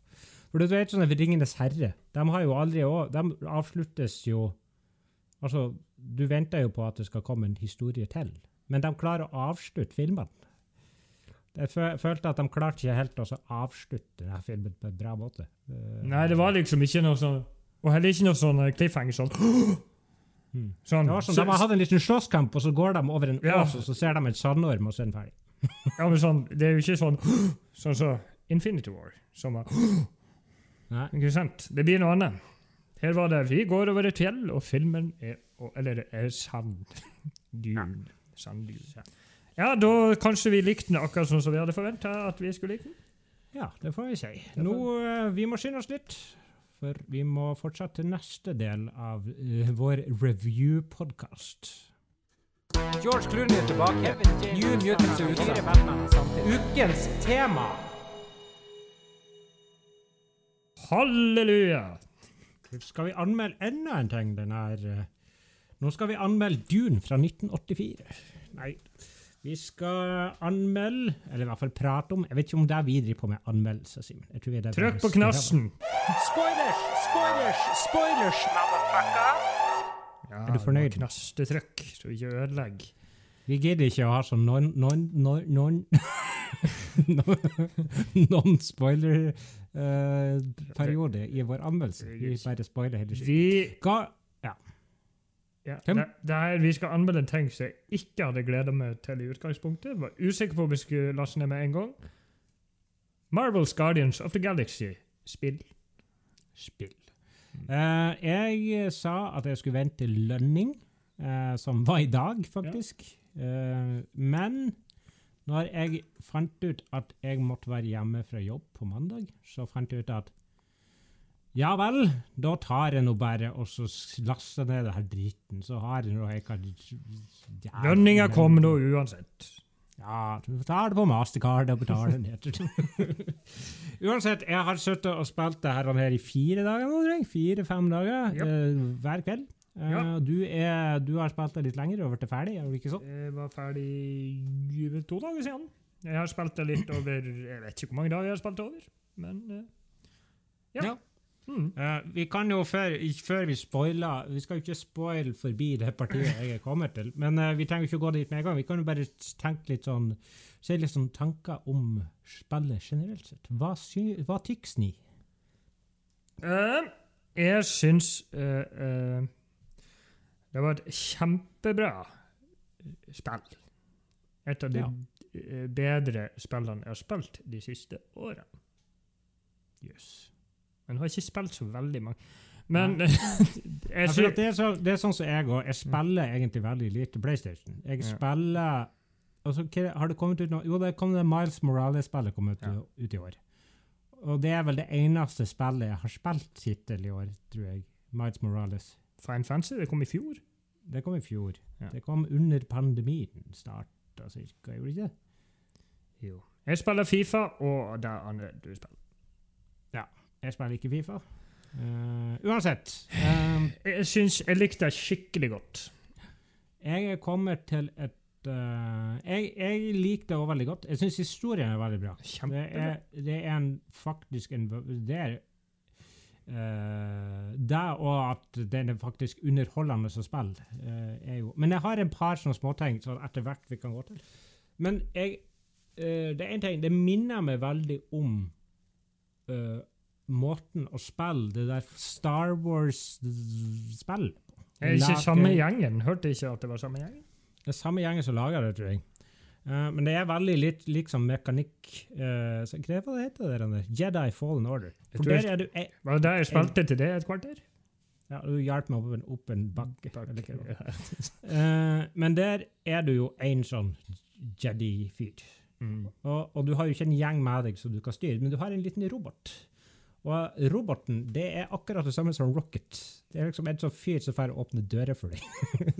For du vet sånn Ringenes herre, de har jo aldri å- De avsluttes jo Altså, du venter jo på at det skal komme en historie til, men de klarer å avslutte filmene. Jeg følte at de klarte ikke helt å avslutte denne filmen på en bra måte. Eh, Nei, det var liksom ikke noe sånn Og heller ikke noe sånn eh, cliffhanger sånn. Hmm. Sånn. Det var sånn, så- De hadde en liten slåsskamp, og så går de over en Ja. ås, og så ser de en sandorm, og så er den ferdig. ja, men sånn, det er jo ikke sånn sånn som Infinity War. Som var, Nei. ikke sant? Det blir noe annet. Her var det Vi går over et fjell, og filmen er og, Eller er sand. Dune. Sanddune. Ja, da kanskje vi likte den akkurat sånn som vi hadde forventa at vi skulle like den. Ja, det får vi si. Nå, eh, Vi må skynde oss litt, for vi må fortsette til neste del av uh, vår review-podkast. George Clooney er tilbake. New Mutants er utsatt. Ukens tema. Halleluja! Skal vi anmelde enda en ting? Den her, eh, nå skal vi anmelde Dune fra 1984. Nei, vi skal anmelde, eller i hvert fall prate om Jeg vet ikke om det er vi driver på med anmeldelser, Simen. Trykk på knassen! Spoilers, spoilers, spoilers, motherfucker! Ja, Er du fornøyd? Knastetrykk, så vi ikke ødelegger. Vi gidder ikke å ha sånn non, non, non, non, non-spoiler-periode i vår anmeldelse. Vi bare spoiler hele tiden. Vi Ja, det, det her, vi skal anmelde en ting som jeg ikke hadde gleda meg til i utgangspunktet. Var usikker på om vi skulle laste ned med en gang. Marvels Guardians of the Galaxy-spill. spill. Uh, jeg sa at jeg skulle vente lønning, uh, som var i dag, faktisk. Eh, men når jeg fant ut at jeg måtte være hjemme fra jobb på mandag, så fant jeg ut at ja vel, da tar jeg nå bare og så laster ned denne her driten, så har jeg nå jeg kan Lønninga kommer nå uansett. ja, du tar det på Mastercard og betaler ned. Uansett, jeg har sittet og spilt det her, her i fire dager nå, Dreng. Fire-fem dager yep. uh, hver kveld. Uh, Ja. du, er, du har spilt det litt lenger og blitt ferdig, er det ikke sånn? Jeg var ferdig to dager siden. Jeg har spilt det litt over Jeg vet ikke hvor mange dager jeg har spilt det over, men uh, ja. Ja. Mm. Eh, vi kan jo, før, før vi spoiler Vi skal jo ikke spoile forbi det partiet jeg kommer til, men uh, vi trenger ikke ikke gå dit med en gang. Vi kan jo bare tenke litt sånn Se litt sånn tanker om spillet generelt sett. Hva, sy, hva tyks ni? Uh, jeg syns eh, eh, det var et kjempebra spill. Et av de Ja. bedre spillene jeg har spilt de siste årene. Jøss. Men hun har ikke spilt så veldig mange. Men jeg Ja, det, er så, det er sånn som jeg òg. Jeg spiller egentlig veldig lite PlayStation. Jeg Ja. spiller altså, Har det kommet ut noe Jo, det kom det Miles Morales-spillet kom ut, ut i år. Og det er vel det eneste spillet jeg har spilt hittil i år, tror jeg. Miles Morales. Fine Fancy, det kom i fjor. Det kom i fjor. Det kom under pandemien starta cirka, gjorde det ikke? Jo. Jeg spiller Fifa og det andre du spiller. Jeg spiller ikke Fifa. Uh, uansett. eh, Jeg syns jeg likte det skikkelig godt. Jeg er kommet til et uh, jeg, jeg liker det også veldig godt. Jeg syns historien er veldig bra. Det er, det er en, faktisk en Det er Uh, Det og at den er faktisk underholdende å spille, uh, er jo Men jeg har en par sånne småting som etter hvert vi kan gå til. Men jeg uh, Det er en ting Det minner meg veldig om eh, måten å spille det der Star Wars-spill Er er ikke samme gjengen. Hørte ikke at det var samme gjengen. det er samme gjengen som lager det, tror jeg. Uh, men det er veldig litt liksom mekanikk uh, så, Hva det heter det der? Jedi Fallen Order. For der er du er, Var det der jeg spilte til det et kvarter? ja, Du hjalp meg opp en, opp en bakke. Det. Ja. Eh, men der er du jo en sånn Jedi-fyr. Mm. Og, og du har jo ikke en gjeng med deg som du kan styre, men du har en liten robot. Og roboten det er akkurat det samme som Rocket. Det er liksom en sånn fyr som får åpne dører for deg.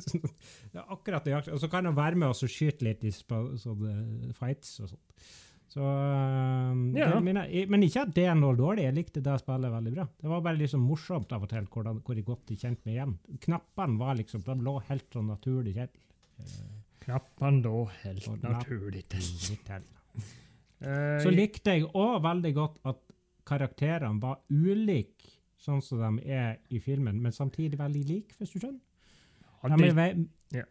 Det er akkurat det. Og så kan han være med og skyte litt i sånne fights og sånt. Så, um, Ja. det, men, jeg- men ikke at det er noe dårlig. Jeg likte det spillet veldig bra. Det var bare liksom morsomt av og til hvordan, hvor godt de kjente meg igjen. Knappene var liksom, de lå helt sånn naturlig til. Knappene lå helt naturlig til. Eh, Så likte jeg òg veldig godt at karakterene var ulike sånn som de er i filmen, men samtidig veldig like, hvis du skjønner. De er, ve Ja.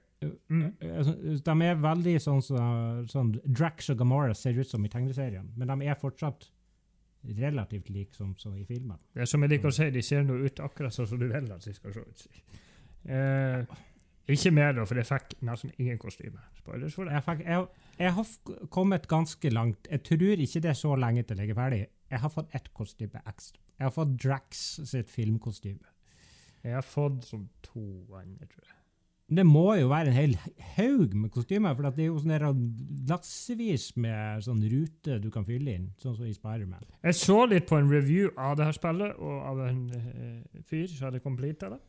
Mm. altså, de er veldig sånn som sånn, Drax og Gamora ser ut som i tegneserien, men de er fortsatt relativt like som, som i filmen. Det er som jeg liker å si, de ser nå ut akkurat sånn som du vil at de skal se ut. Eh, ikke mer, da, for jeg fikk nesten ingen kostyme. Spoilers for det. Jeg, fikk, jeg, jeg har kommet ganske langt. Jeg tror ikke det er så lenge til jeg er ferdig. Jeg har fått ett kostyme ekstra. Jeg har fått Drax sitt filmkostyme. Jeg har fått sånn to andre, tror jeg. Det må jo være en hel haug med kostymer, for det er jo sånn lassevis med sånn rute du kan fylle inn, sånn som i Spiderman. Jeg så litt på en review av det her spillet, og av en uh, fyr som hadde completa det.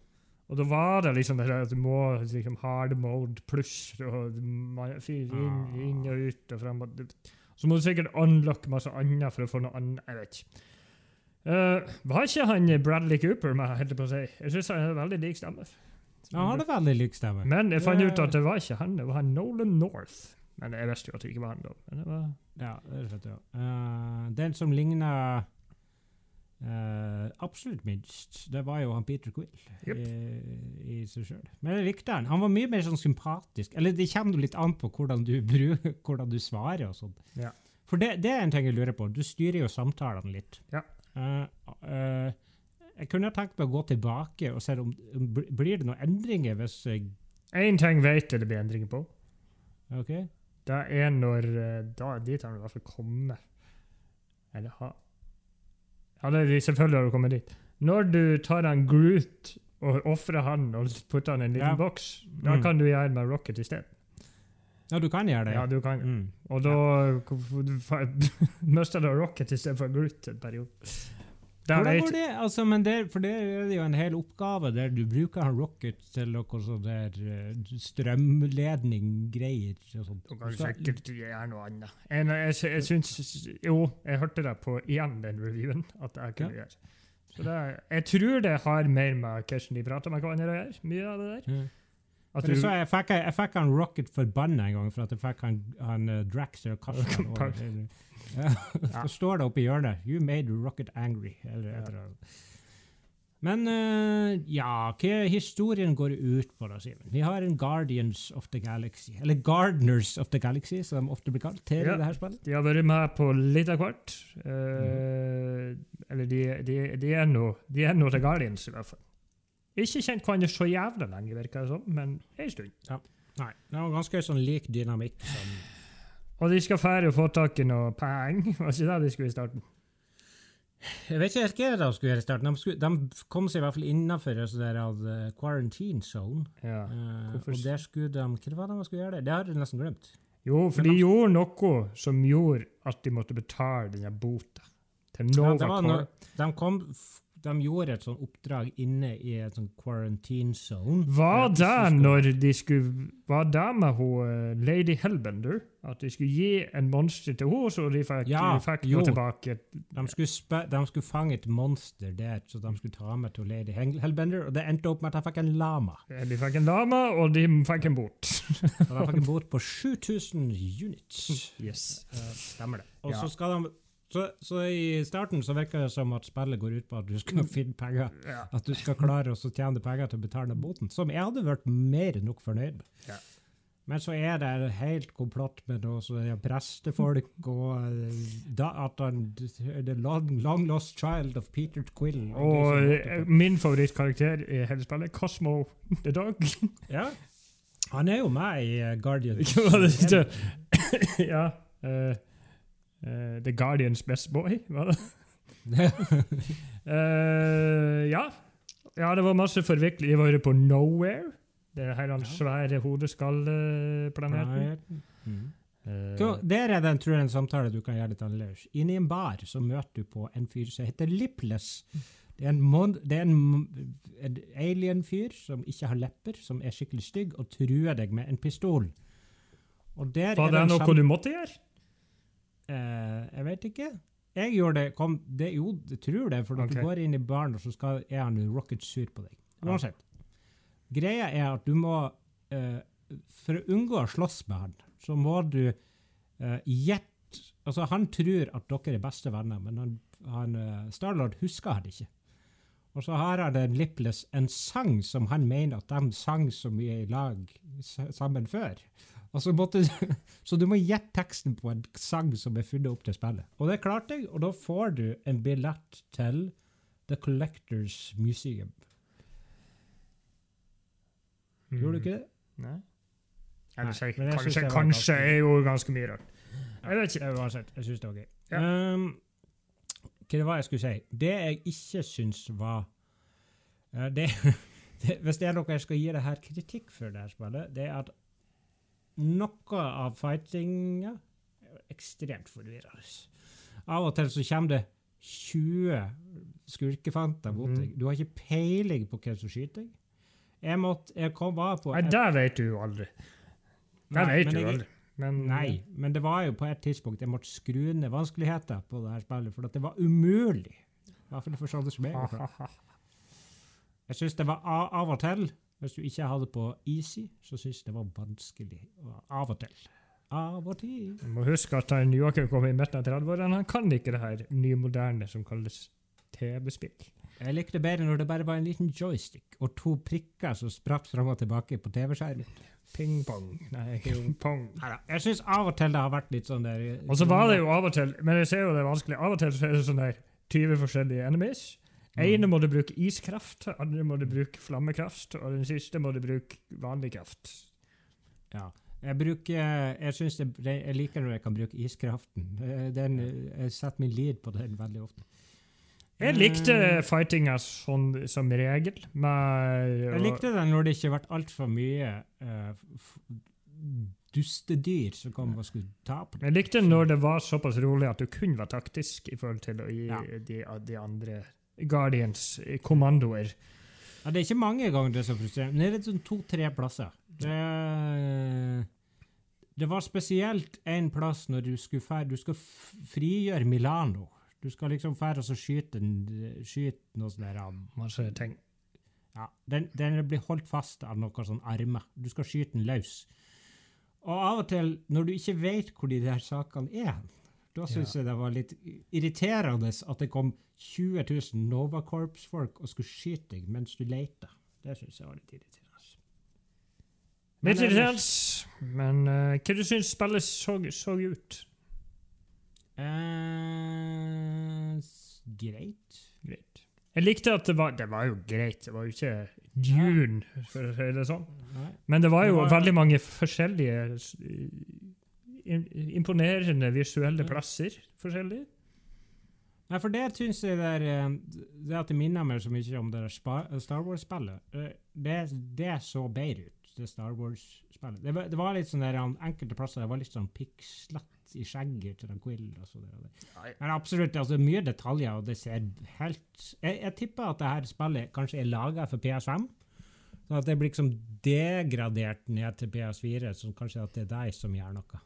Og da var det liksom at du må liksom hard mode pluss og fyr inn, Ah. inn og ut og frem. Så må du sikkert unlocke masse annet for å få noe annet. Jeg vet ikke. Uh, var ikke han Bradley Cooper med, helt på å si? Jeg syns han har veldig lik stemme. Han hadde veldig lik stemme. Men jeg fant ut at det var ikke han, det var han Nolan North. Men jeg visste jo at det ikke var han da. Var Ja, det vet ja. Uh, den som ligna eh, absolutt minst, det var jo han Peter Quill yep. i, i seg sjøl. Men jeg likte han. Han var mye mer sånn sympatisk. Eller det kommer litt an på hvordan du, bruker, hvordan du svarer og sånn. Ja. For det, det er en ting jeg lurer på. Du styrer jo samtalene litt. Ja. Uh, uh, jeg kunne tenkt meg å gå tilbake og se om, om blir det noen endringer hvis Én ting vet jeg det blir endringer på. OK? Det er når eh, da, Dit har han i hvert fall kommet. Eller ha Ja, det er, selvfølgelig har du kommet dit. Når du tar en Groot og ofrer han og putter han i en liten Ja. boks, da Mm. kan du gjøre med Rocket i sted Ja, du kan gjøre det. Ja, du kan. Mm. Og da mister du Rocket i stedet for Groot en periode. Det Hvordan går det? Altså, men der, for det er det jo en hel oppgave der du bruker en Rocket til noe sånn der eh, strømledning-greier. og sånt. Du kan sikkert gjøre noe annet. En, jeg, jeg syns Jo, jeg hørte det på igjen den reviewen, at jeg kunne Ja. gjøre. Så det, jeg tror det har mer med hvordan de prater med hverandre å gjøre. Mye av det der. Ja. Du, så jeg, fikk, jeg fikk han Rocket forbanna en gang for at jeg fikk han, han uh, Drax og kastet han over. Ja. Så står det oppe i hjørnet 'You made Rocket angry'. Eller eller. Men uh, ja, hva historien går ut på, da, Simen? Vi har en Guardians of the Galaxy, eller Gardeners of the Galaxy, som de ofte blir kalt til Ja. det her spillet. de har vært med på litt av hvert. Mm. Eh, Eller de, de, de er nå de er nå The Guardians, i hvert fall. Ikke kjent hverandre så jævla lenge, virker det som, men en stund. Nei, det var ganske sånn lik dynamikk som Og de skal fære og få tak i noe penger. Var ikke det de skulle i starten? Jeg vet ikke hva de skulle gjøre i starten. De, skulle, de kom seg i hvert fall sånn der av eh, quarantine zone. Ja. uh, og der skulle de Hva var det de skulle gjøre der? Det har jeg nesten glemt. Jo, for de de- gjorde noe som gjorde at de måtte betale denne bota. Til Ja, Nova ja, Corp. de, kom, de gjorde et sånt oppdrag inne i et sånt quarantine zone. Var det når de skulle Var det med hun eh, Lady Hellbender? At de skulle gi en monster til henne, så de fikk, Ja, de fikk noe tilbake? De skulle, spe, de skulle fange et monster der, så de skulle ta med til Lady Hellbender, og det endte opp med at de fikk en lama. De fikk en lama, og de fikk en bot. Og de fikk en bot på 7000 units. Yes. Uh, stemmer det. Og Ja. så skal de så, så i starten så virker det som at spillet går ut på at du skal finne penger. Ja. At du skal klare å tjene penger til å betale boten, som jeg hadde vært mer enn nok fornøyd med. Ja. Men så er det helt komplott med noe prestefolk og eh, da, at han The long, long lost child of Peter Quill. Og eh, min favorittkarakter i hele spillet, Cosmo the Dog. ja. Han er jo med i Guardian. Guardians. Ja, det- eh, The Guardians Best Boy, var det? uh, ja. ja, det var masse forvikling. Jeg var på Nowhere. Det her den svære hodeskallplaneten. Mm. Uh, Der er det tror jeg, en samtale du kan gjøre litt annerledes. Inne i en bar så møter du på en fyr som heter Lipless. Det er en, det er en, en alien-fyr som ikke har lepper, som er skikkelig stygg, og truer deg med en pistol. Og der var det noe du måtte gjøre? Eh, jeg vet ikke. Jeg gjorde det, kom, det Jo, jeg tror det, for når okay. du går inn i baren, så skal, er han rocket sur på deg. Ja. Greia er at du må eh, For å unngå å slåss med han, så må du gjette Altså, han tror at dere er beste venner, men han, han eh, Starlord husker han ikke. Og så har han en Lipless en sang som han mener at de sang så mye i lag sammen før. Og så, måtte, så du må gjette teksten på en sang som er funnet opp til spillet. Og det klarte jeg, og da får du en billett til The Collectors Museum. Gjorde du ikke det? Nei. Nei, men kanskje, det kanskje er jo ganske mye rart. Jeg vet ikke. Uansett, jeg syns det var gøy. Ja. Um, hva det var jeg skulle si? Det jeg ikke syns var eh, det, Hvis det er noe jeg skal gi det her kritikk for, det her spillet, det er at noe av fightinga ekstremt forvirrende. Av og til så kommer det 20 skurkefanter mot Mhm. deg. Du har ikke peiling på hvem som skyter deg. Jeg måtte, jeg kom bare på Nei, det vet du jo aldri. Det Nei, vet du jeg- aldri. Men Nei, men det var jo på et tidspunkt jeg måtte skru ned vanskeligheter på det her spillet, for det var umulig. I hvert fall for sånne som meg. Jeg syns det var av og til, hvis du ikke hadde på easy, så syns jeg det var vanskelig. Av og til. Av og til. Du må huske at han Joakim kom i midten av 30-årene. Han kan ikke det her nymoderne som kalles TV-spill. Jeg likte bedre når det bare var en liten joystick og to prikker som spratt fram og tilbake på TV-skjermen. Ping-pong. Nei, ping-pong. Jeg syns av og til det har vært litt sånn der Og så var det jo av og til, men jeg ser jo det er vanskelig, av og til så er det sånn der 20 forskjellige enemies. Ene må du bruke iskraft, andre må du bruke flammekraft, og den siste må du bruke vanlig kraft. Ja. Jeg bruker Jeg synes jeg liker når jeg kan bruke iskraften. Eh, Den, jeg setter min lid på den veldig ofte. Jeg likte fightinga sånn som regel, med Jeg likte den når det ikke ble altfor mye uh, dustedyr som kom og skulle ta på det. Jeg likte når det var såpass rolig at du kun var taktisk i forhold til gi Ja. de, de andre Guardians eh. Ja, det er ikke mange ganger det er så frustrerende. Det er sånn to-tre plasser. Det, det var spesielt en plass når du skulle fære, du skal frigjøre Milano. Du skal liksom fære og så skyte, skyte noe sånt der. Masse ting. Ja, den, den blir holdt fast av noen sånne armer. Du skal skyte den løs. Og av og til, når du ikke vet hvor de der sakene er, da syns jeg det var litt irriterende at det kom 20 000 Nova Corps-folk og skulle skyte deg mens du leita. Det syns jeg var litt irriterende. Litt irriterende, men uh, hva du syns spillet så, så ut? Uh, greit. Greit. Jeg likte at det var Det var jo greit, det var jo ikke Dune, for å si det sånn. Nei. Men det var Det jo var- veldig mange forskjellige imponerende visuelle plasser. forskjellig. Nei, for det syns jeg det er eh, Det at det minner meg så mye om det der Star Wars-spillet. eh, Det, det så bedre ut, det Star Wars-spillet. Det, var- det var litt sånn der Enkelte plasser det var litt sånn pikslett i skjegget til den Quill. og så det. Men absolutt, altså mye detaljer, og det ser helt Jeg, jeg tipper at det her spillet kanskje er laga for PS5. Sånn at det blir liksom degradert ned til PS4, så kanskje at det er deg som gjør noe.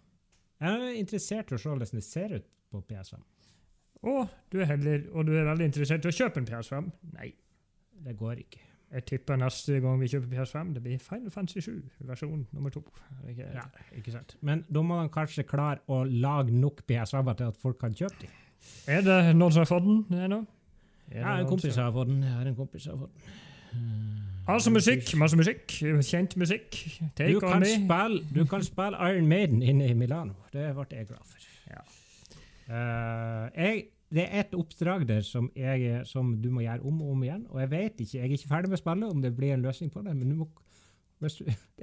Jeg er interessert i å se hvordan det ser ut på PS5. Og du er heller, og du er veldig interessert i å kjøpe en PS5? Nei. Det går ikke. Jeg tipper neste gang vi kjøper PS5, det blir Final Fantasy 7, versjon nummer to. Ikke- Ja, ikke sant. Men da må de kanskje klare å lage nok PS5-er til at folk kan kjøpe dem. Er det noen som har fått den ennå? Ja, en kompis har fått den. Jeg har en kompis som har fått den. Altså musikk, masse musikk, kjent musikk. Take Du kan, spille, du kan spille Iron Maiden inne i Milano. Det ble jeg glad for. Ja. Uh, jeg, det er et oppdrag der som, jeg, som du må gjøre om og om igjen. Og jeg vet ikke, jeg er ikke ferdig med spillet, om det blir en løsning på det. Men du må, du,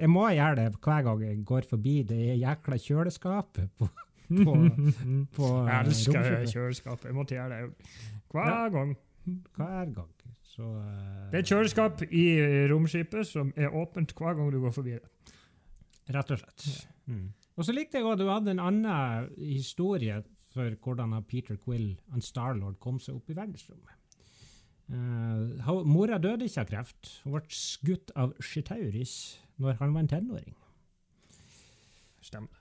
jeg må gjøre det hver gang jeg går forbi det jækla kjøleskapet på, på, på Jeg eh, elsker kjøleskapet. Jeg måtte gjøre det hver gang. Hver gang. Så, uh, Det er et kjøleskap i romskipet som er åpent hver gang du går forbi det. Rett og slett. Mm. Og så likte jeg at du hadde en annen historie for hvordan Peter Quill og Starlord kom seg opp i verdensrommet. Uh, mora døde ikke av kreft. Hun ble skutt av Chitauris når han var en tenåring. Stemmer.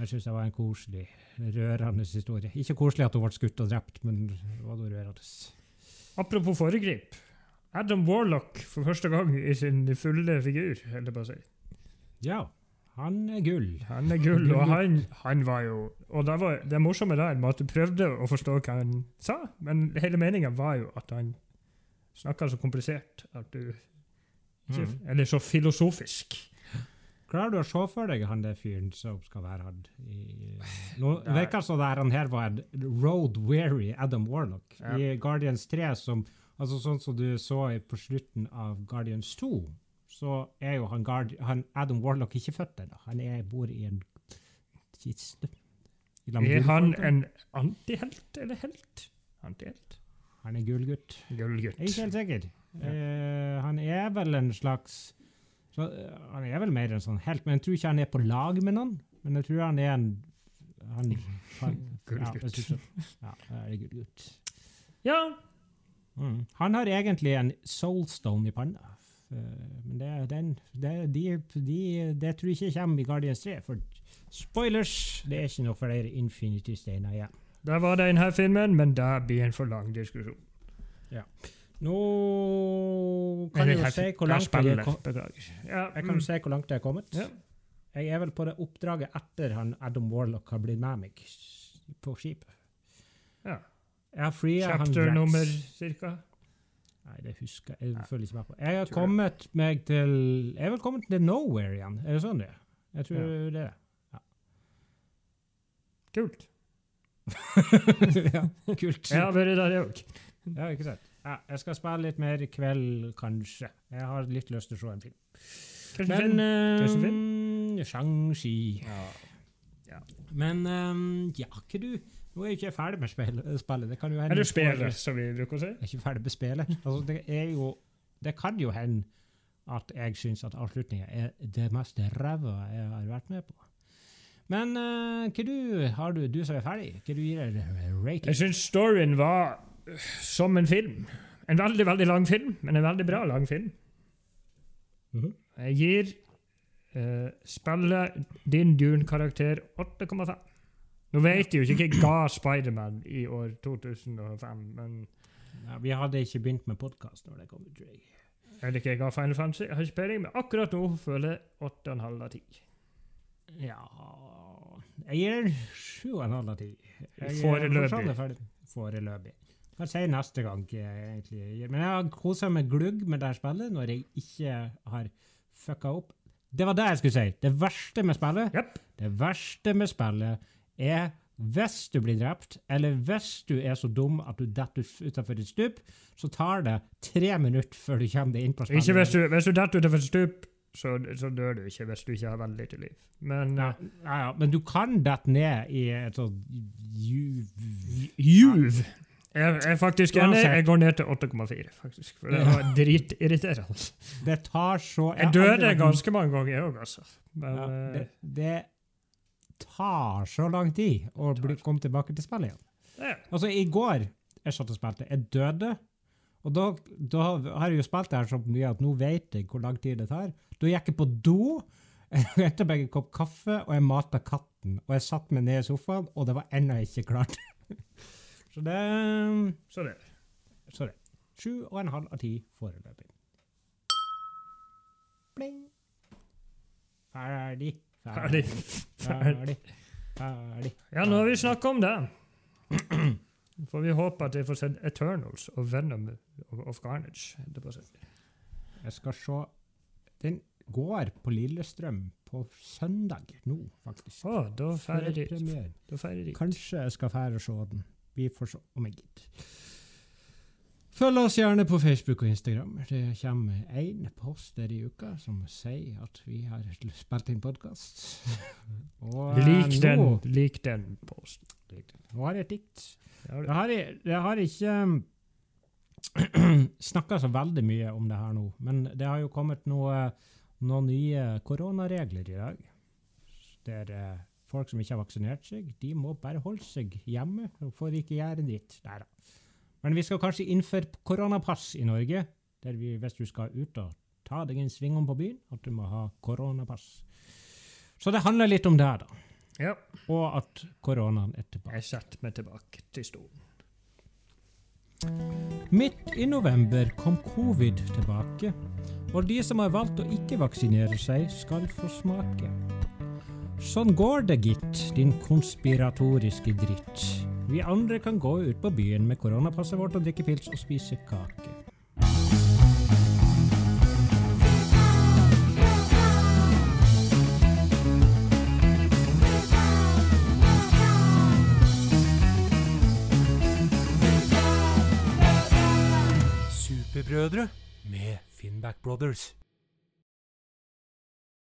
Jeg syns det var en koselig, rørende historie. Ikke koselig at hun ble skutt og drept, men det var rørende. Apropos foregrip. Adam Warlock for første gang i sin fulle figur, holdt jeg på å si. Ja, han er gull. Han er gull, og han, han var jo Og det, var, det morsomme der med at du prøvde å forstå hva han sa, men hele meninga var jo at han snakka så komplisert at du ikke, Mm. Eller så filosofisk. Klarer du å se for deg han der fyren som skal være her? Nå virker som det han her var en road-weary Adam Warlock. Ja. I Guardians 3, som, altså sånn som du så på slutten av Guardians 2, så er jo han, Guard, han Adam Warlock ikke født ennå. Han er, bor i en kiste. Er han en antihelt eller helt? Antihelt. Han er gullgutt. Gullgutt. Jeg er ikke helt sikker. Eh, han er vel en slags så, eh, Han er vel mer en sånn helt, men jeg tror ikke han er på lag med noen. Men jeg tror han er en han, han, ja, Gullgutt. ja, det gullgutt. Ja, Mm. Han har egentlig en soulstone i panna. Eh, Men det, den, det, de, de, det tror jeg ikke kommer i Guardians 3. For spoilers, det er ikke noe flere Infinity-steiner igjen. der var denne filmen, men det blir en for lang diskusjon. Nå kan jeg jo se hvor langt jeg er kommet. Jeg kan se hvor langt jeg er kommet. Jeg er vel på det oppdraget etter han Adam Warlock har blitt med meg på skipet. Ja. Jeg har fria han Chapter Rex. nummer cirka? Nei, det husker jeg. Jeg ikke med på. Jeg har kommet meg til Jeg er vel kommet til Nowhere igjen. Er det sånn det er? Jeg tror Ja. det er det. Kult. ja, kult. Jeg har vært der, jeg òg. Ja, ikke sant. Ja, jeg skal spille litt mer i kveld, kanskje. Jeg har litt lyst til å se en film. Kanskje Men film? Kanskje uh, Shang-Chi. Ja. Ja. Men um, ja, ikke du Nå er jeg ikke ferdig med spill- spillet. Det kan jo hende Er du spiller, som vi bruker å si? Jeg er ikke ferdig med spillet. Altså, det er jo Det kan jo hende at jeg syns at avslutninga er det mest ræva jeg har vært med på. Men uh, hva du har du, du som er ferdig, hva du gir deg rating? Jeg syns storyen var som en film. En veldig, veldig lang film, men en veldig bra lang film. Mhm. Jeg gir uh, spillet din Dune-karakter 8,5. Nå vet jeg jo ikke hva ga Spiderman i år 2005, men Ja, vi hadde ikke begynt med podkast når det kom ut. jeg. eller ikke Final Fantasy. Jeg har ikke peiling, men akkurat nå føler jeg 8,5 av 10. Ja Jeg gir den sju og en halv av ti. Jeg er Foreløpig. fortsatt. Foreløpig. Kan si neste gang. egentlig. Men jeg har kosa meg glugg med det spillet når jeg ikke har fucka opp. Det var det jeg skulle si. Det verste med spillet yep. Det verste med spillet er hvis du blir drept, eller hvis du er så dum at du detter utenfor et stup, så tar det tre minutter før du kommer deg inn på spillet. Ikke hvis du, hvis du detter utenfor et stup, så, så dør du ikke hvis du ikke har veldig lite liv. Men ja, uh, ja, ja, men du kan dette ned i et sånt juv... Juv! Jeg jeg, faktisk enig. Jeg går ned til 8,4, faktisk. For det var dritirriterende. Det tar så Jeg døde ganske mange ganger, jeg òg, altså. Men ja, eh, det, det tar så lang tid å bli, komme tilbake til spillet igjen. ja. Altså, i går jeg satt og spilte, jeg døde, og da, da har jeg jo spilt det her så mye at nå vet jeg hvor lang tid det tar. Da gikk jeg på do, jeg hentet meg en kopp kaffe, og jeg mata katten. Og jeg satt meg ned i sofaen, og det var ennå ikke klart. Så det Så det. Så det. Sju og en halv av ti foreløpig. Bling. Ferdig. Ferdig. Ferdig. Ferdig. Ja, nå har vi snakka om det. Får vi håpe at vi får sett Eternals og Venom of- Garnage. Jeg skal se Den går på Lillestrøm på søndag nå, faktisk. Å, da feirer de. Kanskje jeg skal fære og se den. Vi får se om jeg gidder. Følg oss gjerne på Facebook og Instagram. Det kommer én post der i uka som sier at vi har spilt inn podkast. Lik den, lik den posten. Nå har jeg et dikt. Jeg har, jeg har ikke snakka så veldig mye om det her nå, men det har jo kommet noe, noen nye koronaregler i dag. Der eh, folk som ikke har vaksinert seg, de må bare holde seg hjemme og får ikke gjøre dritt. Nei da. Men vi skal kanskje innføre koronapass i Norge, der vi, hvis du skal ut og ta deg en sving om på byen, at du må ha koronapass. Så det handler litt om det, da. Ja, Og at koronaen er tilbake. jeg setter meg tilbake til stolen. Midt i november kom covid tilbake, og de som har valgt å ikke vaksinere seg, skal få smake. Sånn går det, gitt, din konspiratoriske dritt. Vi andre kan gå ut på byen med koronapasset vårt og drikke pils og spise kake. Superbrødre med Finnback Brothers.